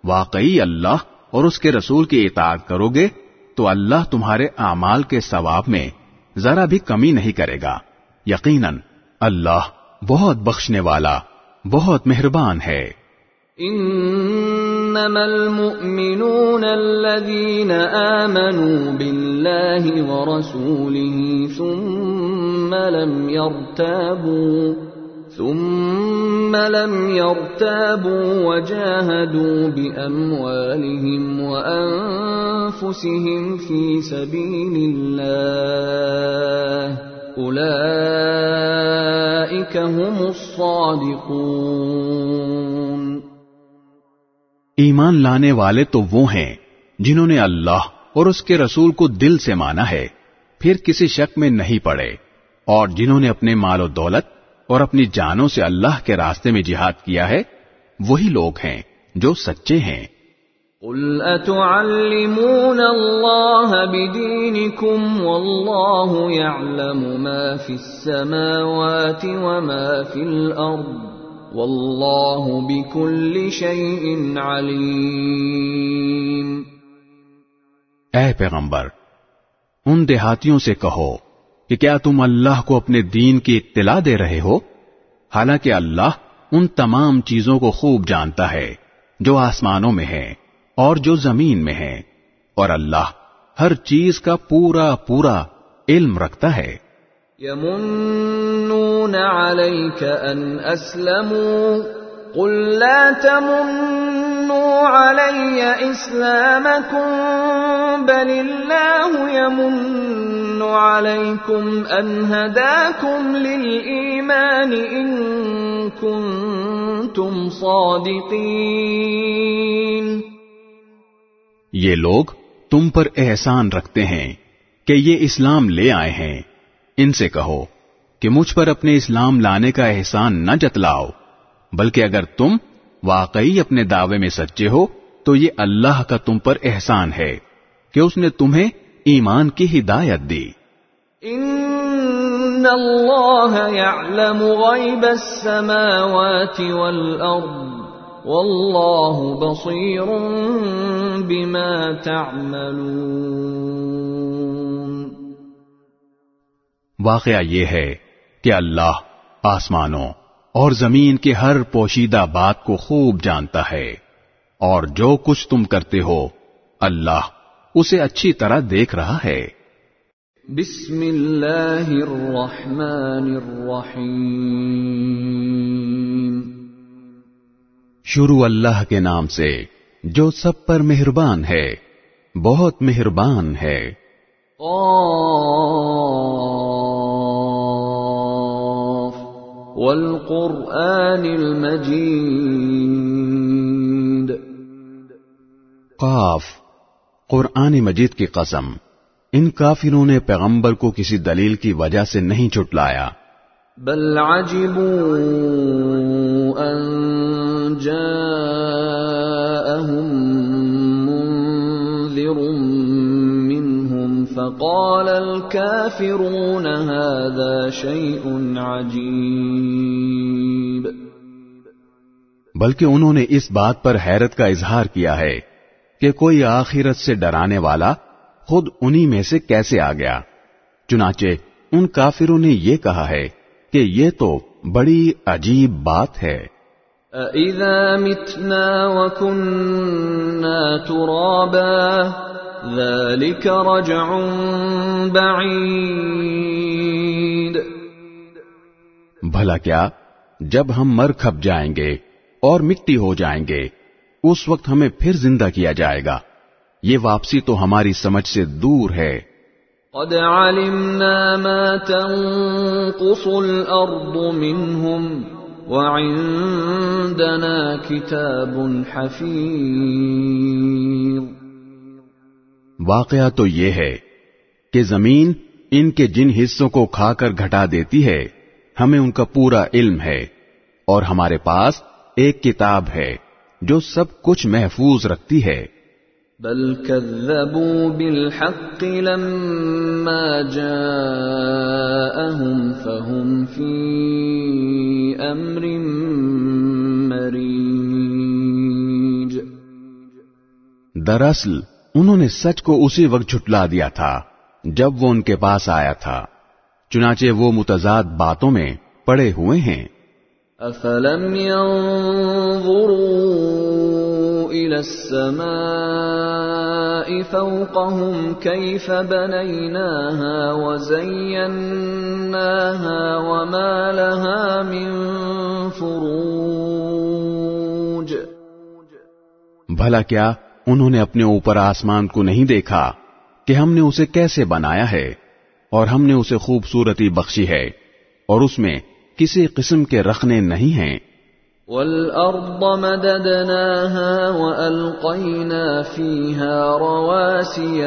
Speaker 2: واقعی اللہ اور اس کے رسول کی اطاعت کرو گے تو اللہ تمہارے اعمال کے ثواب میں ذرا بھی کمی نہیں کرے گا یقیناً اللہ بہت بخشنے والا بہت مہربان ہے
Speaker 1: ثم لم يرتابوا وجاهدوا بأموالهم وأنفسهم في سبيل الله أولئك هم الصادقون
Speaker 2: ایمان لانے والے تو وہ ہیں جنہوں نے اللہ اور اس کے رسول کو دل سے مانا ہے پھر کسی شک میں نہیں پڑے اور جنہوں نے اپنے مال و دولت اور اپنی جانوں سے اللہ کے راستے میں جہاد کیا ہے وہی لوگ ہیں جو سچے ہیں اے پیغمبر ان دیہاتیوں سے کہو کہ کیا تم اللہ کو اپنے دین کی اطلاع دے رہے ہو حالانکہ اللہ ان تمام چیزوں کو خوب جانتا ہے جو آسمانوں میں ہیں اور جو زمین میں ہیں اور اللہ ہر چیز کا پورا پورا علم رکھتا ہے
Speaker 1: هداكم کم بن كنتم صادقين
Speaker 2: یہ لوگ تم پر احسان رکھتے ہیں کہ یہ اسلام لے آئے ہیں ان سے کہو کہ مجھ پر اپنے اسلام لانے کا احسان نہ جتلاؤ بلکہ اگر تم واقعی اپنے دعوے میں سچے ہو تو یہ اللہ کا تم پر احسان ہے کہ اس نے تمہیں ایمان کی ہدایت دی
Speaker 1: ان اللہ غیب السماوات واللہ بصیر بما تعملون
Speaker 2: واقعہ یہ ہے کہ اللہ آسمانوں اور زمین کے ہر پوشیدہ بات کو خوب جانتا ہے اور جو کچھ تم کرتے ہو اللہ اسے اچھی طرح دیکھ رہا ہے
Speaker 1: بسم اللہ الرحمن الرحیم
Speaker 2: شروع اللہ کے نام سے جو سب پر مہربان ہے بہت مہربان ہے
Speaker 1: او والقرآن المجيد
Speaker 2: قاف قرآن मजीद की قسم ان काफिरों ने पैगंबर को किसी दलील की वजह से नहीं छुटलाया
Speaker 1: بل عجبوا أن جاءهم فقال الكافرون هذا شيء عجيب
Speaker 2: بلکہ انہوں نے اس بات پر حیرت کا اظہار کیا ہے کہ کوئی آخرت سے ڈرانے والا خود انہی میں سے کیسے آ گیا چنانچہ ان کافروں نے یہ کہا ہے کہ یہ تو بڑی عجیب بات ہے
Speaker 1: اَإِذَا مِتْنَا وَكُنَّا تُرَابًا رجع جاؤ
Speaker 2: بھلا کیا جب ہم مر کھپ جائیں گے اور مٹی ہو جائیں گے اس وقت ہمیں پھر زندہ کیا جائے گا یہ واپسی تو ہماری سمجھ سے دور
Speaker 1: ہے قد علمنا ما تنقص الارض منهم وعندنا
Speaker 2: واقعہ تو یہ ہے کہ زمین ان کے جن حصوں کو کھا کر گھٹا دیتی ہے ہمیں ان کا پورا علم ہے اور ہمارے پاس ایک کتاب ہے جو سب کچھ محفوظ رکھتی ہے
Speaker 1: بل كذبوا بالحق لما جاءهم فهم في امر
Speaker 2: دراصل انہوں نے سچ کو اسی وقت جھٹلا دیا تھا جب وہ ان کے پاس آیا تھا چنانچہ وہ متضاد باتوں میں پڑے ہوئے ہیں
Speaker 1: افلم ينظروا الى السماء فوقهم كيف بنيناها وزيناها وما لها من فروج
Speaker 2: بھلا کیا انہوں نے اپنے اوپر آسمان کو نہیں دیکھا کہ ہم نے اسے کیسے بنایا ہے اور ہم نے اسے خوبصورتی بخشی ہے اور اس میں کسی قسم کے رکھنے نہیں ہیں
Speaker 1: مددناها فيها فيها رواسي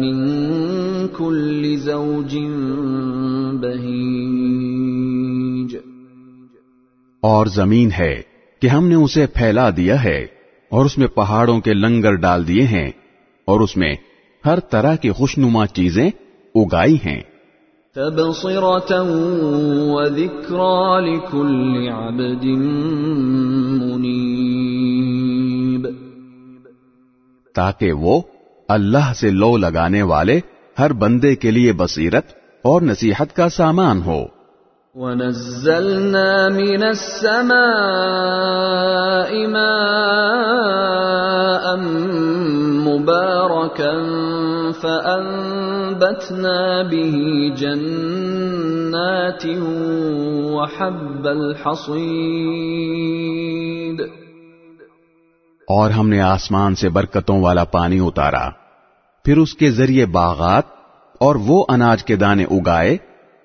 Speaker 1: من كل زوج بهيج
Speaker 2: اور زمین ہے کہ ہم نے اسے پھیلا دیا ہے اور اس میں پہاڑوں کے لنگر ڈال دیے ہیں اور اس میں ہر طرح کی خوشنما چیزیں اگائی ہیں تاکہ وہ اللہ سے لو لگانے والے ہر بندے کے لیے بصیرت اور نصیحت کا سامان ہو
Speaker 1: وَنَزَّلْنَا مِنَ السَّمَاءِ مَاءً مُبَارَكًا فَأَنْبَتْنَا بِهِ جَنَّاتٍ وَحَبَّ الْحَصِيدِ
Speaker 2: اور ہم نے آسمان سے برکتوں والا پانی اتارا پھر اس کے ذریعے باغات اور وہ اناج کے دانے اگائے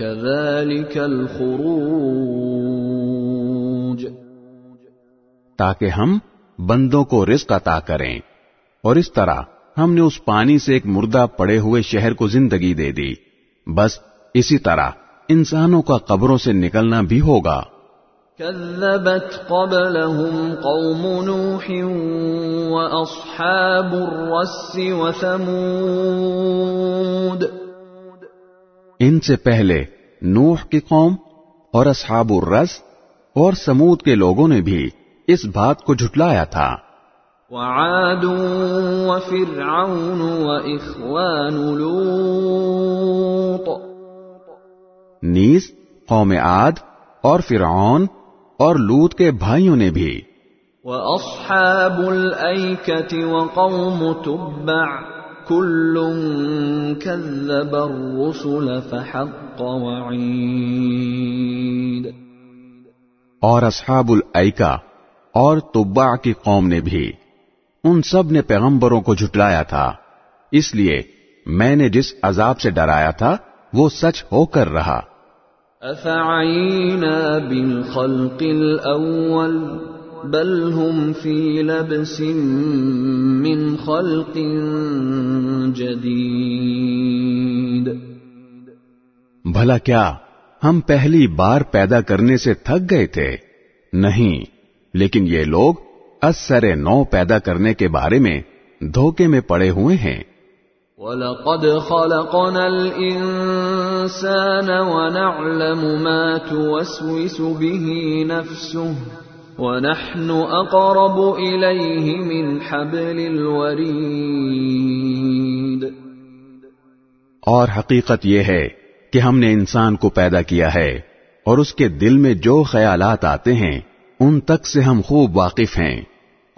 Speaker 1: الْخُرُوجِ
Speaker 2: تاکہ ہم بندوں کو رزق عطا کریں اور اس طرح ہم نے اس پانی سے ایک مردہ پڑے ہوئے شہر کو زندگی دے دی بس اسی طرح انسانوں کا قبروں سے نکلنا بھی ہوگا
Speaker 1: كذبت قبلهم قوم نوح وأصحاب الرس وثمود
Speaker 2: ان سے پہلے نوح کی قوم اور اصحاب الرس اور سمود کے لوگوں نے بھی اس بات کو جھٹلایا تھا
Speaker 1: وعاد وفرعون وإخوان لوط
Speaker 2: نیز قوم عاد اور فرعون اور لوت کے بھائیوں نے بھی
Speaker 1: وَأَصْحَابُ الْأَيْكَةِ وَقَوْمُ تُبَّعُ اور
Speaker 2: اصحاب العکا اور طبع کی قوم نے بھی ان سب نے پیغمبروں کو جھٹلایا تھا اس لیے میں نے جس عذاب سے ڈرایا تھا وہ سچ ہو کر رہا
Speaker 1: بل هم فی لبس من خلق جدید
Speaker 2: بھلا کیا ہم پہلی بار پیدا کرنے سے تھک گئے تھے نہیں لیکن یہ لوگ اثر نو پیدا کرنے کے بارے میں دھوکے میں پڑے ہوئے ہیں
Speaker 1: وَلَقَدْ خَلَقْنَا الْإِنسَانَ وَنَعْلَمُ مَا تُوَسْوِسُ بِهِ نَفْسُهُ اور
Speaker 2: حقیقت یہ ہے کہ ہم نے انسان کو پیدا کیا ہے اور اس کے دل میں جو خیالات آتے ہیں ان تک سے ہم خوب واقف ہیں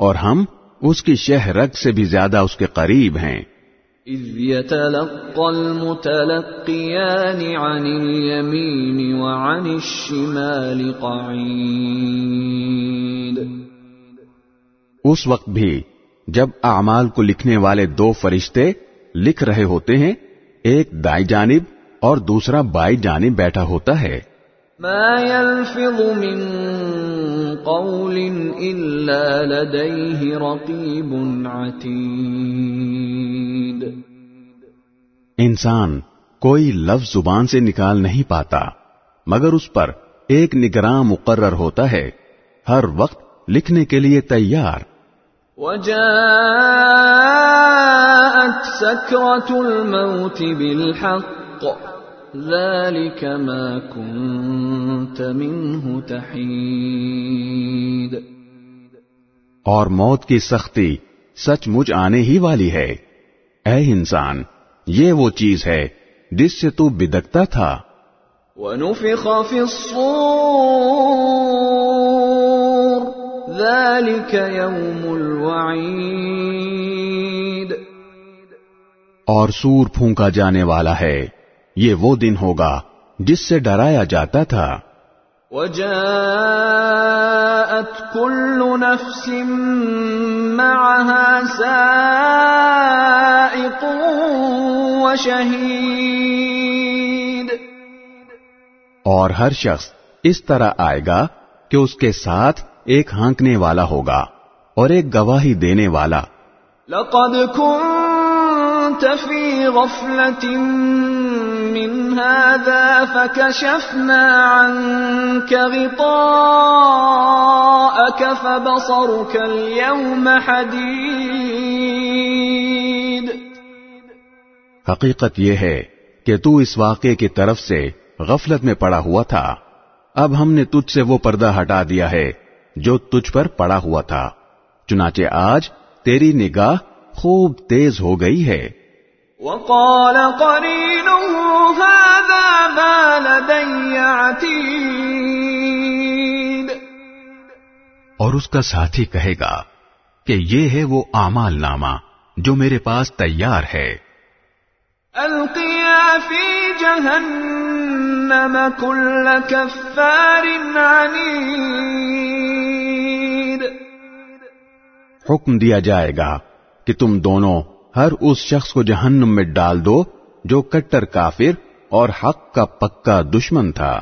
Speaker 2: اور ہم اس کی شہ رگ سے بھی زیادہ اس کے قریب ہیں
Speaker 1: اس وقت
Speaker 2: بھی جب اعمال کو لکھنے والے دو فرشتے لکھ رہے ہوتے ہیں ایک دائیں جانب اور دوسرا بائیں جانب بیٹھا ہوتا ہے
Speaker 1: ما يلفظ من قول إلا لديه رقيب عتيد
Speaker 2: انسان کوئی لفظ زبان سے نکال نہیں پاتا مگر اس پر ایک نگرام مقرر ہوتا ہے ہر وقت لکھنے کے لیے تیار
Speaker 1: وجاءت سكرة الموت بالحق ما كنت منه تحید
Speaker 2: اور موت کی سختی سچ مجھ آنے ہی والی ہے اے انسان یہ وہ چیز ہے جس سے تو بدکتا تھا
Speaker 1: وَنُفِخَ فِي الصُّور ذَلِكَ يَوْمُ الْوَعِيدِ
Speaker 2: اور سور پھونکا جانے والا ہے یہ وہ دن ہوگا جس سے ڈرایا جاتا تھا سائق وشهيد اور ہر شخص اس طرح آئے گا کہ اس کے ساتھ ایک ہانکنے والا ہوگا اور ایک گواہی دینے والا
Speaker 1: من هذا عنك غطاءك فبصرك اليوم حقیقت
Speaker 2: یہ ہے کہ تو اس واقعے کی طرف سے غفلت میں پڑا ہوا تھا اب ہم نے تجھ سے وہ پردہ ہٹا دیا ہے جو تجھ پر پڑا ہوا تھا چنانچہ آج تیری نگاہ خوب تیز ہو گئی ہے
Speaker 1: وقال قرينه هذا ما لدي عتيد
Speaker 2: اور اس کا ساتھی کہے گا کہ یہ ہے وہ آمال نامہ جو میرے پاس تیار ہے
Speaker 1: القیاسی جہنم کل کفار عنید
Speaker 2: حکم دیا جائے گا کہ تم دونوں ہر اس شخص کو جہنم میں ڈال دو جو کٹر کافر اور حق کا پکا دشمن تھا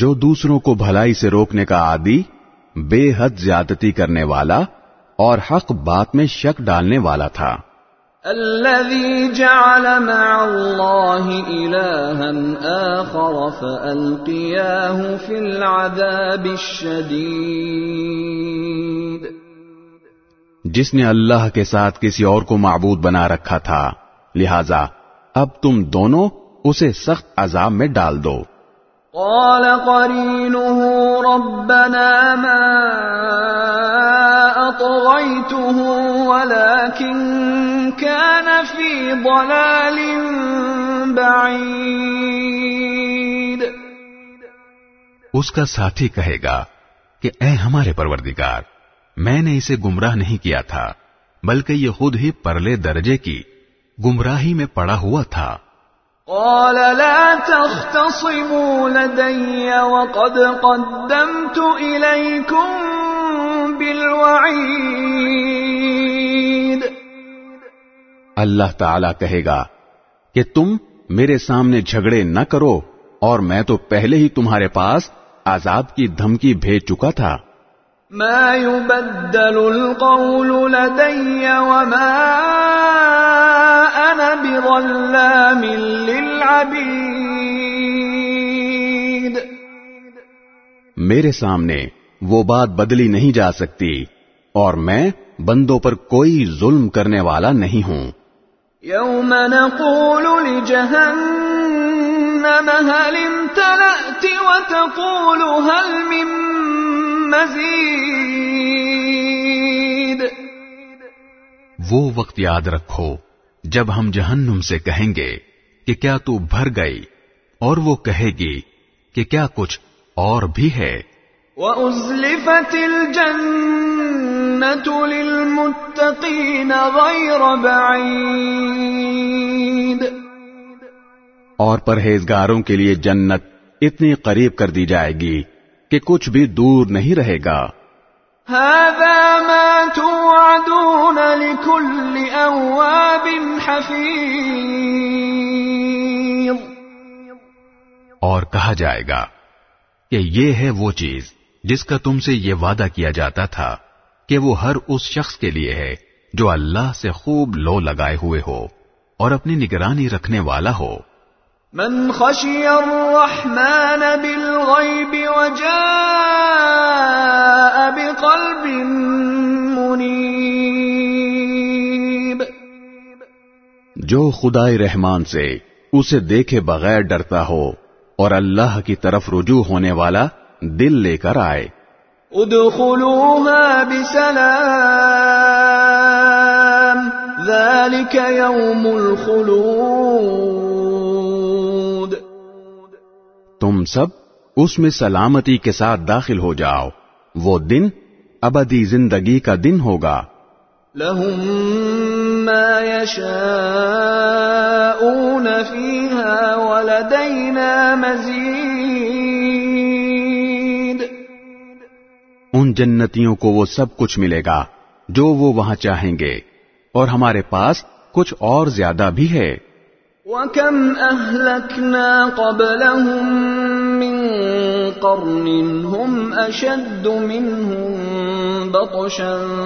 Speaker 2: جو دوسروں کو بھلائی سے روکنے کا عادی بے حد زیادتی کرنے والا اور حق بات میں شک ڈالنے والا تھا
Speaker 1: الذي جعل مع الله إلها آخر فألقياه في العذاب الشديد
Speaker 2: جس نے اللہ کے ساتھ کسی اور کو معبود بنا رکھا تھا لہذا اب تم دونوں اسے سخت عذاب میں ڈال دو
Speaker 1: قال قرينه ربنا ما أطغيته ولكن كان في ضلال
Speaker 2: بعيد اس کا ساتھی کہے گا کہ اے ہمارے پروردگار میں نے اسے گمراہ نہیں کیا تھا بلکہ یہ خود ہی پرلے درجے کی گمراہی
Speaker 1: میں پڑا ہوا تھا قال لا تختصموا لدي وقد قدمت بالوعيد
Speaker 2: اللہ تعالی کہے گا کہ تم میرے سامنے جھگڑے نہ کرو اور میں تو پہلے ہی تمہارے پاس عذاب کی دھمکی بھیج چکا تھا ما
Speaker 1: يبدل القول لدي وما بظلام للعبيد
Speaker 2: میرے سامنے وہ بات بدلی نہیں جا سکتی اور میں بندوں پر کوئی ظلم کرنے والا نہیں ہوں نقول هل امتلأت وتقول هل من مزید وہ وقت یاد رکھو جب ہم جہنم سے کہیں گے کہ کیا تو بھر گئی اور وہ کہے گی کہ کیا کچھ اور بھی ہے
Speaker 1: وَأُزْلِفَتِ الْجَنَّةُ لِلْمُتَّقِينَ غَيْرَ بَعِيدٍ
Speaker 2: اور پرہیزگاروں کے لیے جنت اتنی قریب کر دی جائے گی کہ کچھ بھی دور نہیں رہے گا
Speaker 1: هذا ما توعدون لكل أواب حفيظ
Speaker 2: اور کہا جائے گا کہ یہ ہے وہ چیز جس کا تم سے یہ وعدہ کیا جاتا تھا کہ وہ ہر اس شخص کے لیے ہے جو اللہ سے خوب لو لگائے ہوئے ہو اور اپنی نگرانی رکھنے والا ہو
Speaker 1: من خشی الرحمن بالغیب وجاء بقلب منیب
Speaker 2: جو خدا رحمان سے اسے دیکھے بغیر ڈرتا ہو اور اللہ کی طرف رجوع ہونے والا دل لے کر آئے
Speaker 1: ادخلوها بسلام ذلك يوم الخلود
Speaker 2: تم سب اس میں سلامتی کے ساتھ داخل ہو جاؤ وہ دن ابدی زندگی کا دن ہوگا
Speaker 1: ما يشاءون فيها ولدينا مزید
Speaker 2: ان جنتیوں کو وہ سب کچھ ملے گا جو وہ وہاں چاہیں گے اور ہمارے پاس کچھ اور زیادہ بھی ہے
Speaker 1: وَكَمْ أَهْلَكْنَا قَبْلَهُمْ مِنْ قَرْنٍ هُمْ أَشَدُّ مِنْهُمْ بَطْشًا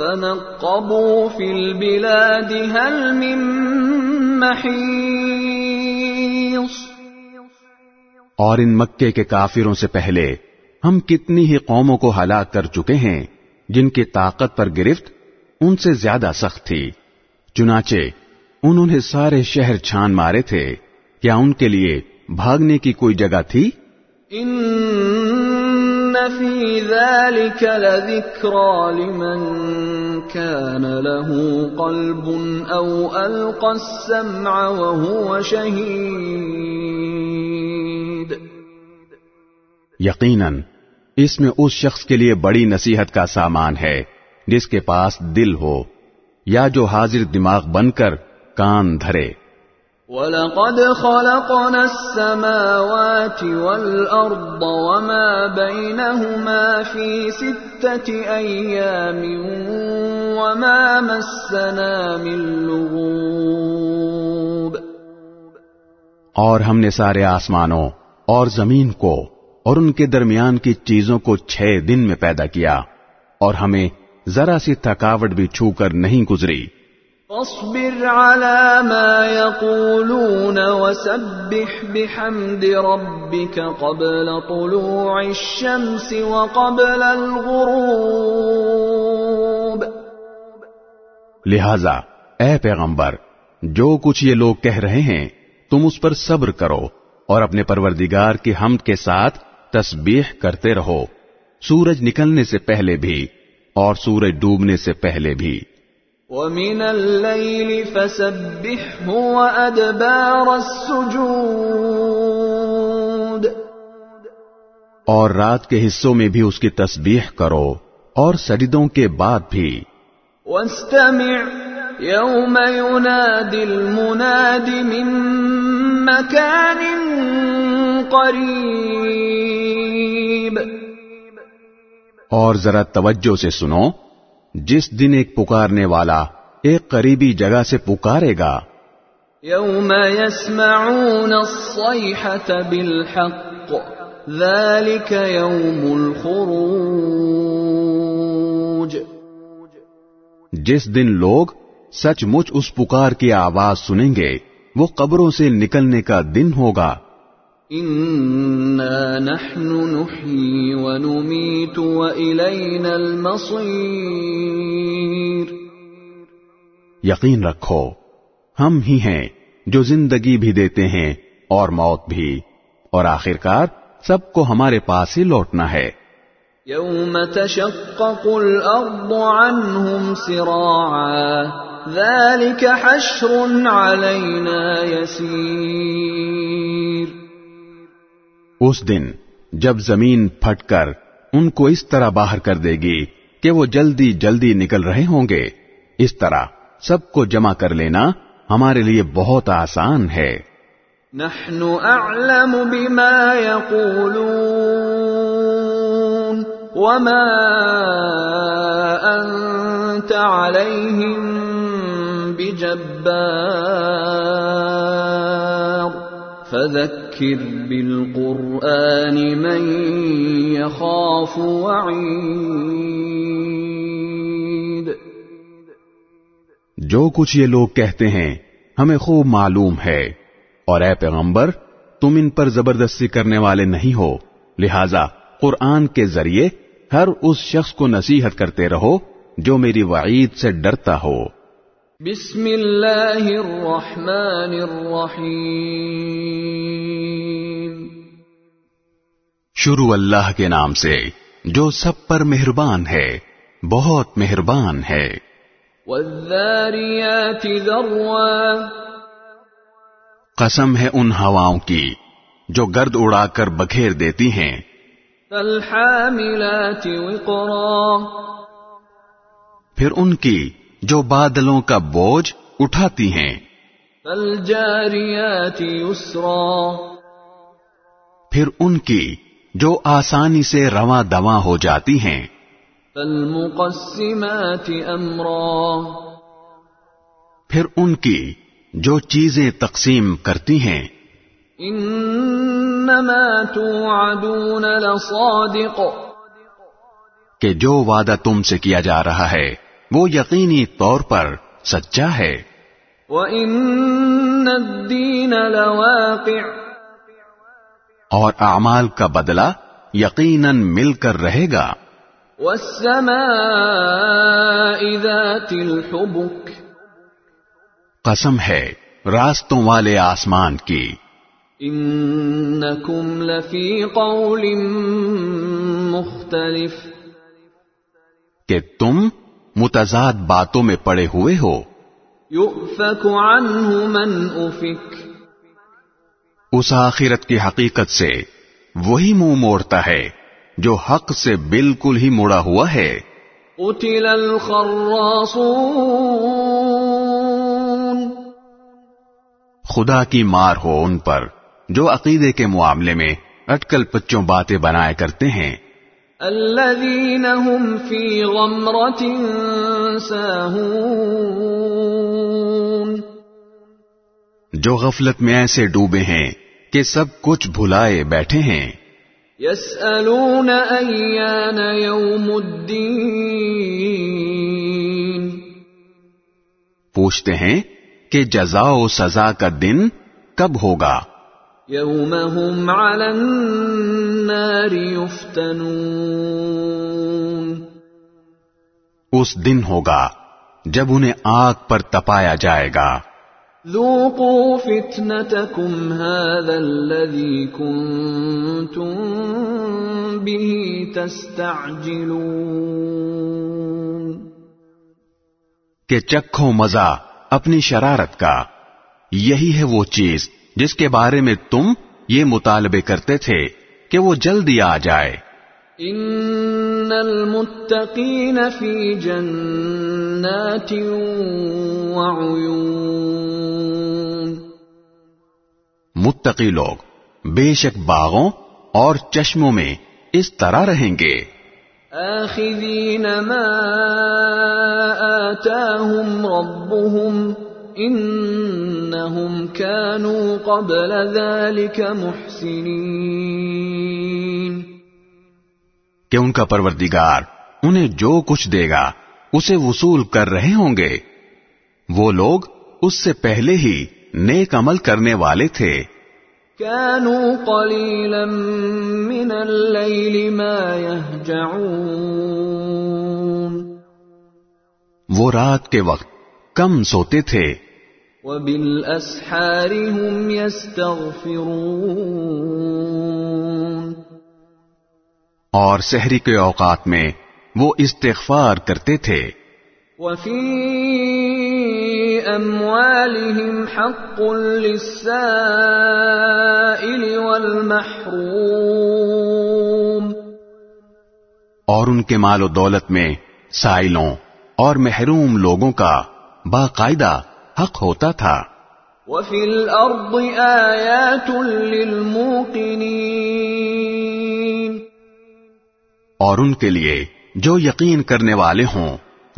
Speaker 1: فَنَقَّبُوا فِي الْبِلَادِ هَلْ مِنْ مَحِيصٍ
Speaker 2: اور ان مکے کے کافروں سے پہلے ہم کتنی ہی قوموں کو ہلاک کر چکے ہیں جن کی طاقت پر گرفت ان سے زیادہ سخت تھی چنانچہ انہوں نے سارے شہر چھان مارے تھے کیا ان کے لیے بھاگنے کی کوئی جگہ تھی ان
Speaker 1: فی لمن له قلب او السمع وهو
Speaker 2: یقیناً اس میں اس شخص کے لیے بڑی نصیحت کا سامان ہے جس کے پاس دل ہو یا جو حاضر دماغ بن کر کان دھرے وَلَقَدْ خَلَقْنَا السَّمَاوَاتِ وَالْأَرْضَ وَمَا بَيْنَهُمَا فِي سِتَّةِ أَيَّامٍ وَمَا مَسَّنَا مِن لُّغُوبٍ اور ہم نے سارے آسمانوں اور زمین کو اور ان کے درمیان کی چیزوں کو چھ دن میں پیدا کیا اور ہمیں ذرا سی تھکاوٹ بھی چھو کر نہیں
Speaker 1: گزری اصبر على ما يقولون وسبح بحمد ربك قبل طلوع الشمس وقبل الغروب لہذا
Speaker 2: اے پیغمبر جو کچھ یہ لوگ کہہ رہے ہیں تم اس پر صبر کرو اور اپنے پروردگار کے حمد کے ساتھ تسبیح کرتے رہو سورج نکلنے سے پہلے بھی اور سورج ڈوبنے سے پہلے بھی
Speaker 1: وَمِنَ اللَّيْلِ فَسَبِّحْهُ وَأَدْبَارَ السُّجُودِ
Speaker 2: اور رات کے حصوں میں بھی اس کی تسبیح کرو اور سجدوں کے بعد بھی وَاسْتَمِعْ
Speaker 1: یوم ينادي المناد من مكان قريب
Speaker 2: اور ذرا توجہ سے سنو جس دن ایک پکارنے والا ایک قریبی جگہ سے پکارے گا
Speaker 1: یوم يسمعون الصيحة بالحق ذلك يوم الخروج
Speaker 2: جس دن لوگ سچ مچ اس پکار کی آواز سنیں گے وہ قبروں سے نکلنے کا دن ہوگا
Speaker 1: یقین
Speaker 2: رکھو ہم ہی ہیں جو زندگی بھی دیتے ہیں اور موت بھی اور آخرکار سب کو ہمارے پاس ہی لوٹنا ہے
Speaker 1: ذلك حشر علينا يسير
Speaker 2: اس دن جب زمین پھٹ کر ان کو اس طرح باہر کر دے گی کہ وہ جلدی جلدی نکل رہے ہوں گے اس طرح سب کو جمع کر لینا ہمارے لیے بہت آسان ہے
Speaker 1: نحن اعلم بما يقولون وما انت عليهم فذكر بالقرآن من يخاف وعيد
Speaker 2: جو کچھ یہ لوگ کہتے ہیں ہمیں خوب معلوم ہے اور اے پیغمبر تم ان پر زبردستی کرنے والے نہیں ہو لہذا قرآن کے ذریعے ہر اس شخص کو نصیحت کرتے رہو جو میری وعید سے ڈرتا ہو
Speaker 1: بسم اللہ الرحمن الرحیم
Speaker 2: شروع اللہ کے نام سے جو سب پر مہربان ہے بہت مہربان ہے
Speaker 1: والذاریات ذروا
Speaker 2: قسم ہے ان ہواؤں کی جو گرد اڑا کر بکھیر دیتی ہیں
Speaker 1: فالحاملات وقرا پھر
Speaker 2: ان کی جو بادلوں کا بوجھ اٹھاتی ہیں
Speaker 1: تلجری
Speaker 2: پھر ان کی جو آسانی سے رواں دواں ہو جاتی ہیں
Speaker 1: امرا
Speaker 2: پھر ان کی جو چیزیں تقسیم کرتی ہیں
Speaker 1: انما لصادق
Speaker 2: کہ جو وعدہ تم سے کیا جا رہا ہے وہ یقینی طور پر سچا ہے
Speaker 1: وَإِنَّ الدِّينَ نوا
Speaker 2: اور اعمال کا بدلہ یقیناً مل کر رہے گا
Speaker 1: وَالسَّمَاءِ ذَاتِ تل
Speaker 2: قسم ہے راستوں والے آسمان کی
Speaker 1: انکم لفی قول مختلف
Speaker 2: کہ تم متضاد باتوں میں پڑے
Speaker 1: ہوئے ہو عنه من افک
Speaker 2: اس آخرت کی حقیقت سے وہی منہ موڑتا ہے جو حق سے بالکل ہی مڑا ہوا ہے خدا کی مار ہو ان پر جو عقیدے کے معاملے میں اٹکل پچوں باتیں بنائے کرتے ہیں
Speaker 1: ساهون
Speaker 2: جو غفلت میں ایسے ڈوبے ہیں کہ سب کچھ بھلائے بیٹھے
Speaker 1: ہیں یس الدی
Speaker 2: پوچھتے ہیں کہ و سزا کا دن کب ہوگا
Speaker 1: اس
Speaker 2: دن ہوگا جب انہیں آگ پر تپایا جائے گا
Speaker 1: لو به تستعجلون
Speaker 2: کہ چکھو مزہ اپنی شرارت کا یہی ہے وہ چیز جس کے بارے میں تم یہ مطالبے کرتے تھے کہ وہ جلدی آ جائے
Speaker 1: ان المتقین فی جنات وعیون
Speaker 2: متقی لوگ بے شک باغوں اور چشموں میں اس طرح رہیں گے
Speaker 1: آخذین ما آتاہم ربهم انہم قبل محسنین
Speaker 2: کہ ان کا پروردگار انہیں جو کچھ دے گا اسے وصول کر رہے ہوں گے وہ لوگ اس سے پہلے ہی نیک عمل کرنے والے تھے
Speaker 1: من الليل ما يهجعون
Speaker 2: وہ رات کے وقت کم سوتے تھے
Speaker 1: هُمْ يَسْتَغْفِرُونَ
Speaker 2: اور سحری کے اوقات میں وہ استغفار کرتے تھے
Speaker 1: لِلسَّائِلِ وَالْمَحْرُومِ
Speaker 2: اور ان کے مال و دولت میں سائلوں اور محروم لوگوں کا باقاعدہ حق ہوتا
Speaker 1: تھا وفیل
Speaker 2: اور ان کے لیے جو یقین کرنے والے ہوں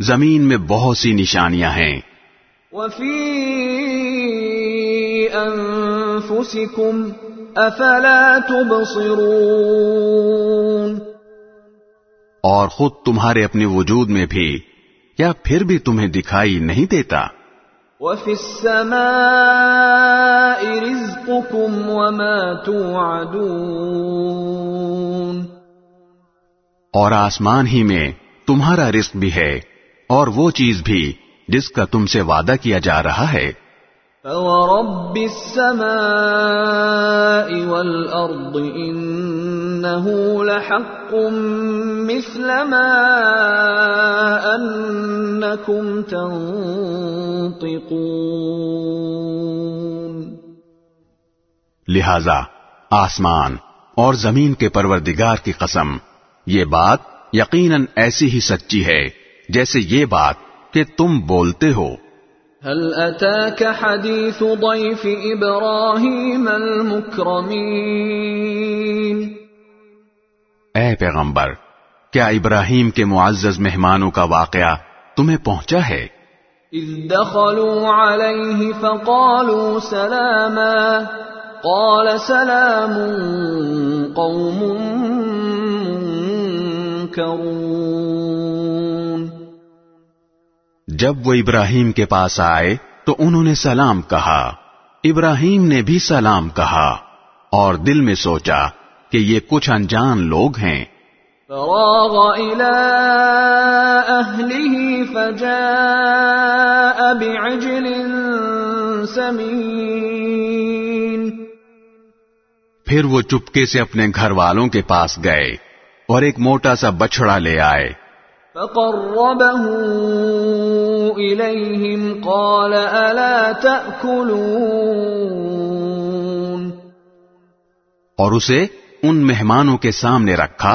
Speaker 2: زمین میں بہت سی نشانیاں ہیں
Speaker 1: وسیم اصل افلا تبصرون
Speaker 2: اور خود تمہارے اپنے وجود میں بھی یا پھر بھی تمہیں دکھائی نہیں دیتا
Speaker 1: وفی السماء رزقكم وما توعدون
Speaker 2: اور آسمان ہی میں تمہارا رزق بھی ہے اور وہ چیز بھی جس کا تم سے وعدہ کیا جا رہا ہے
Speaker 1: فَوَرَبِّ السَّمَاءِ وَالْأَرْضِ إِنَّ إنه لحق مثل ما أنكم تنطقون
Speaker 2: لہذا آسمان اور زمین کے پروردگار کی قسم یہ بات یقیناً ایسی ہی سچی ہے جیسے یہ بات کہ تم بولتے ہو
Speaker 1: هل أتاك حديث ضيف إبراهيم المكرمين
Speaker 2: اے پیغمبر کیا ابراہیم کے معزز مہمانوں کا واقعہ تمہیں پہنچا
Speaker 1: ہے
Speaker 2: جب وہ ابراہیم کے پاس آئے تو انہوں نے سلام کہا ابراہیم نے بھی سلام کہا اور دل میں سوچا کہ یہ کچھ انجان لوگ ہیں سمین پھر وہ چپکے سے اپنے گھر والوں کے پاس گئے اور ایک موٹا سا بچڑا لے آئے بہ
Speaker 1: قال کو کھول
Speaker 2: اور اسے ان مہمانوں کے سامنے رکھا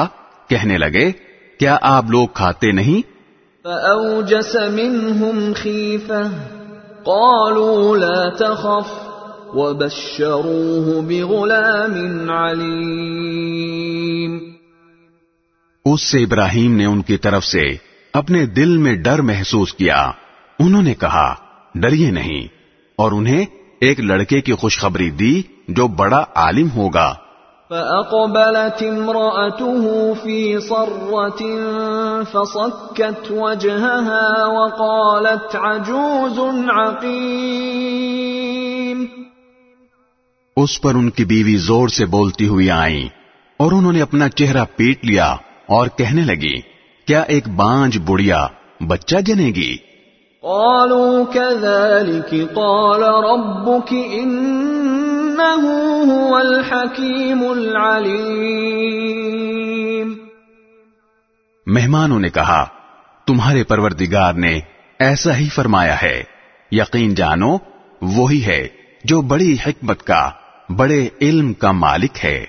Speaker 2: کہنے لگے کیا آپ لوگ کھاتے نہیں اس سے ابراہیم نے ان کی طرف سے اپنے دل میں ڈر محسوس کیا انہوں نے کہا ڈریے نہیں اور انہیں ایک لڑکے کی خوشخبری دی جو بڑا عالم ہوگا
Speaker 1: فأقبلت امرأته في صرة فصكت وجهها وقالت عجوز عقيم اس
Speaker 2: پر ان کی بیوی زور سے بولتی ہوئی آئیں اور انہوں نے اپنا چہرہ پیٹ لیا اور کہنے لگی کیا ایک بانج بڑیا بچہ جنے گی
Speaker 1: قالوا كذلك قال ربك انه هو الحكيم العليم
Speaker 2: مہمانوں نے کہا تمہارے پروردگار نے ایسا ہی فرمایا ہے یقین جانو وہی ہے جو بڑی حکمت کا بڑے علم کا مالک ہے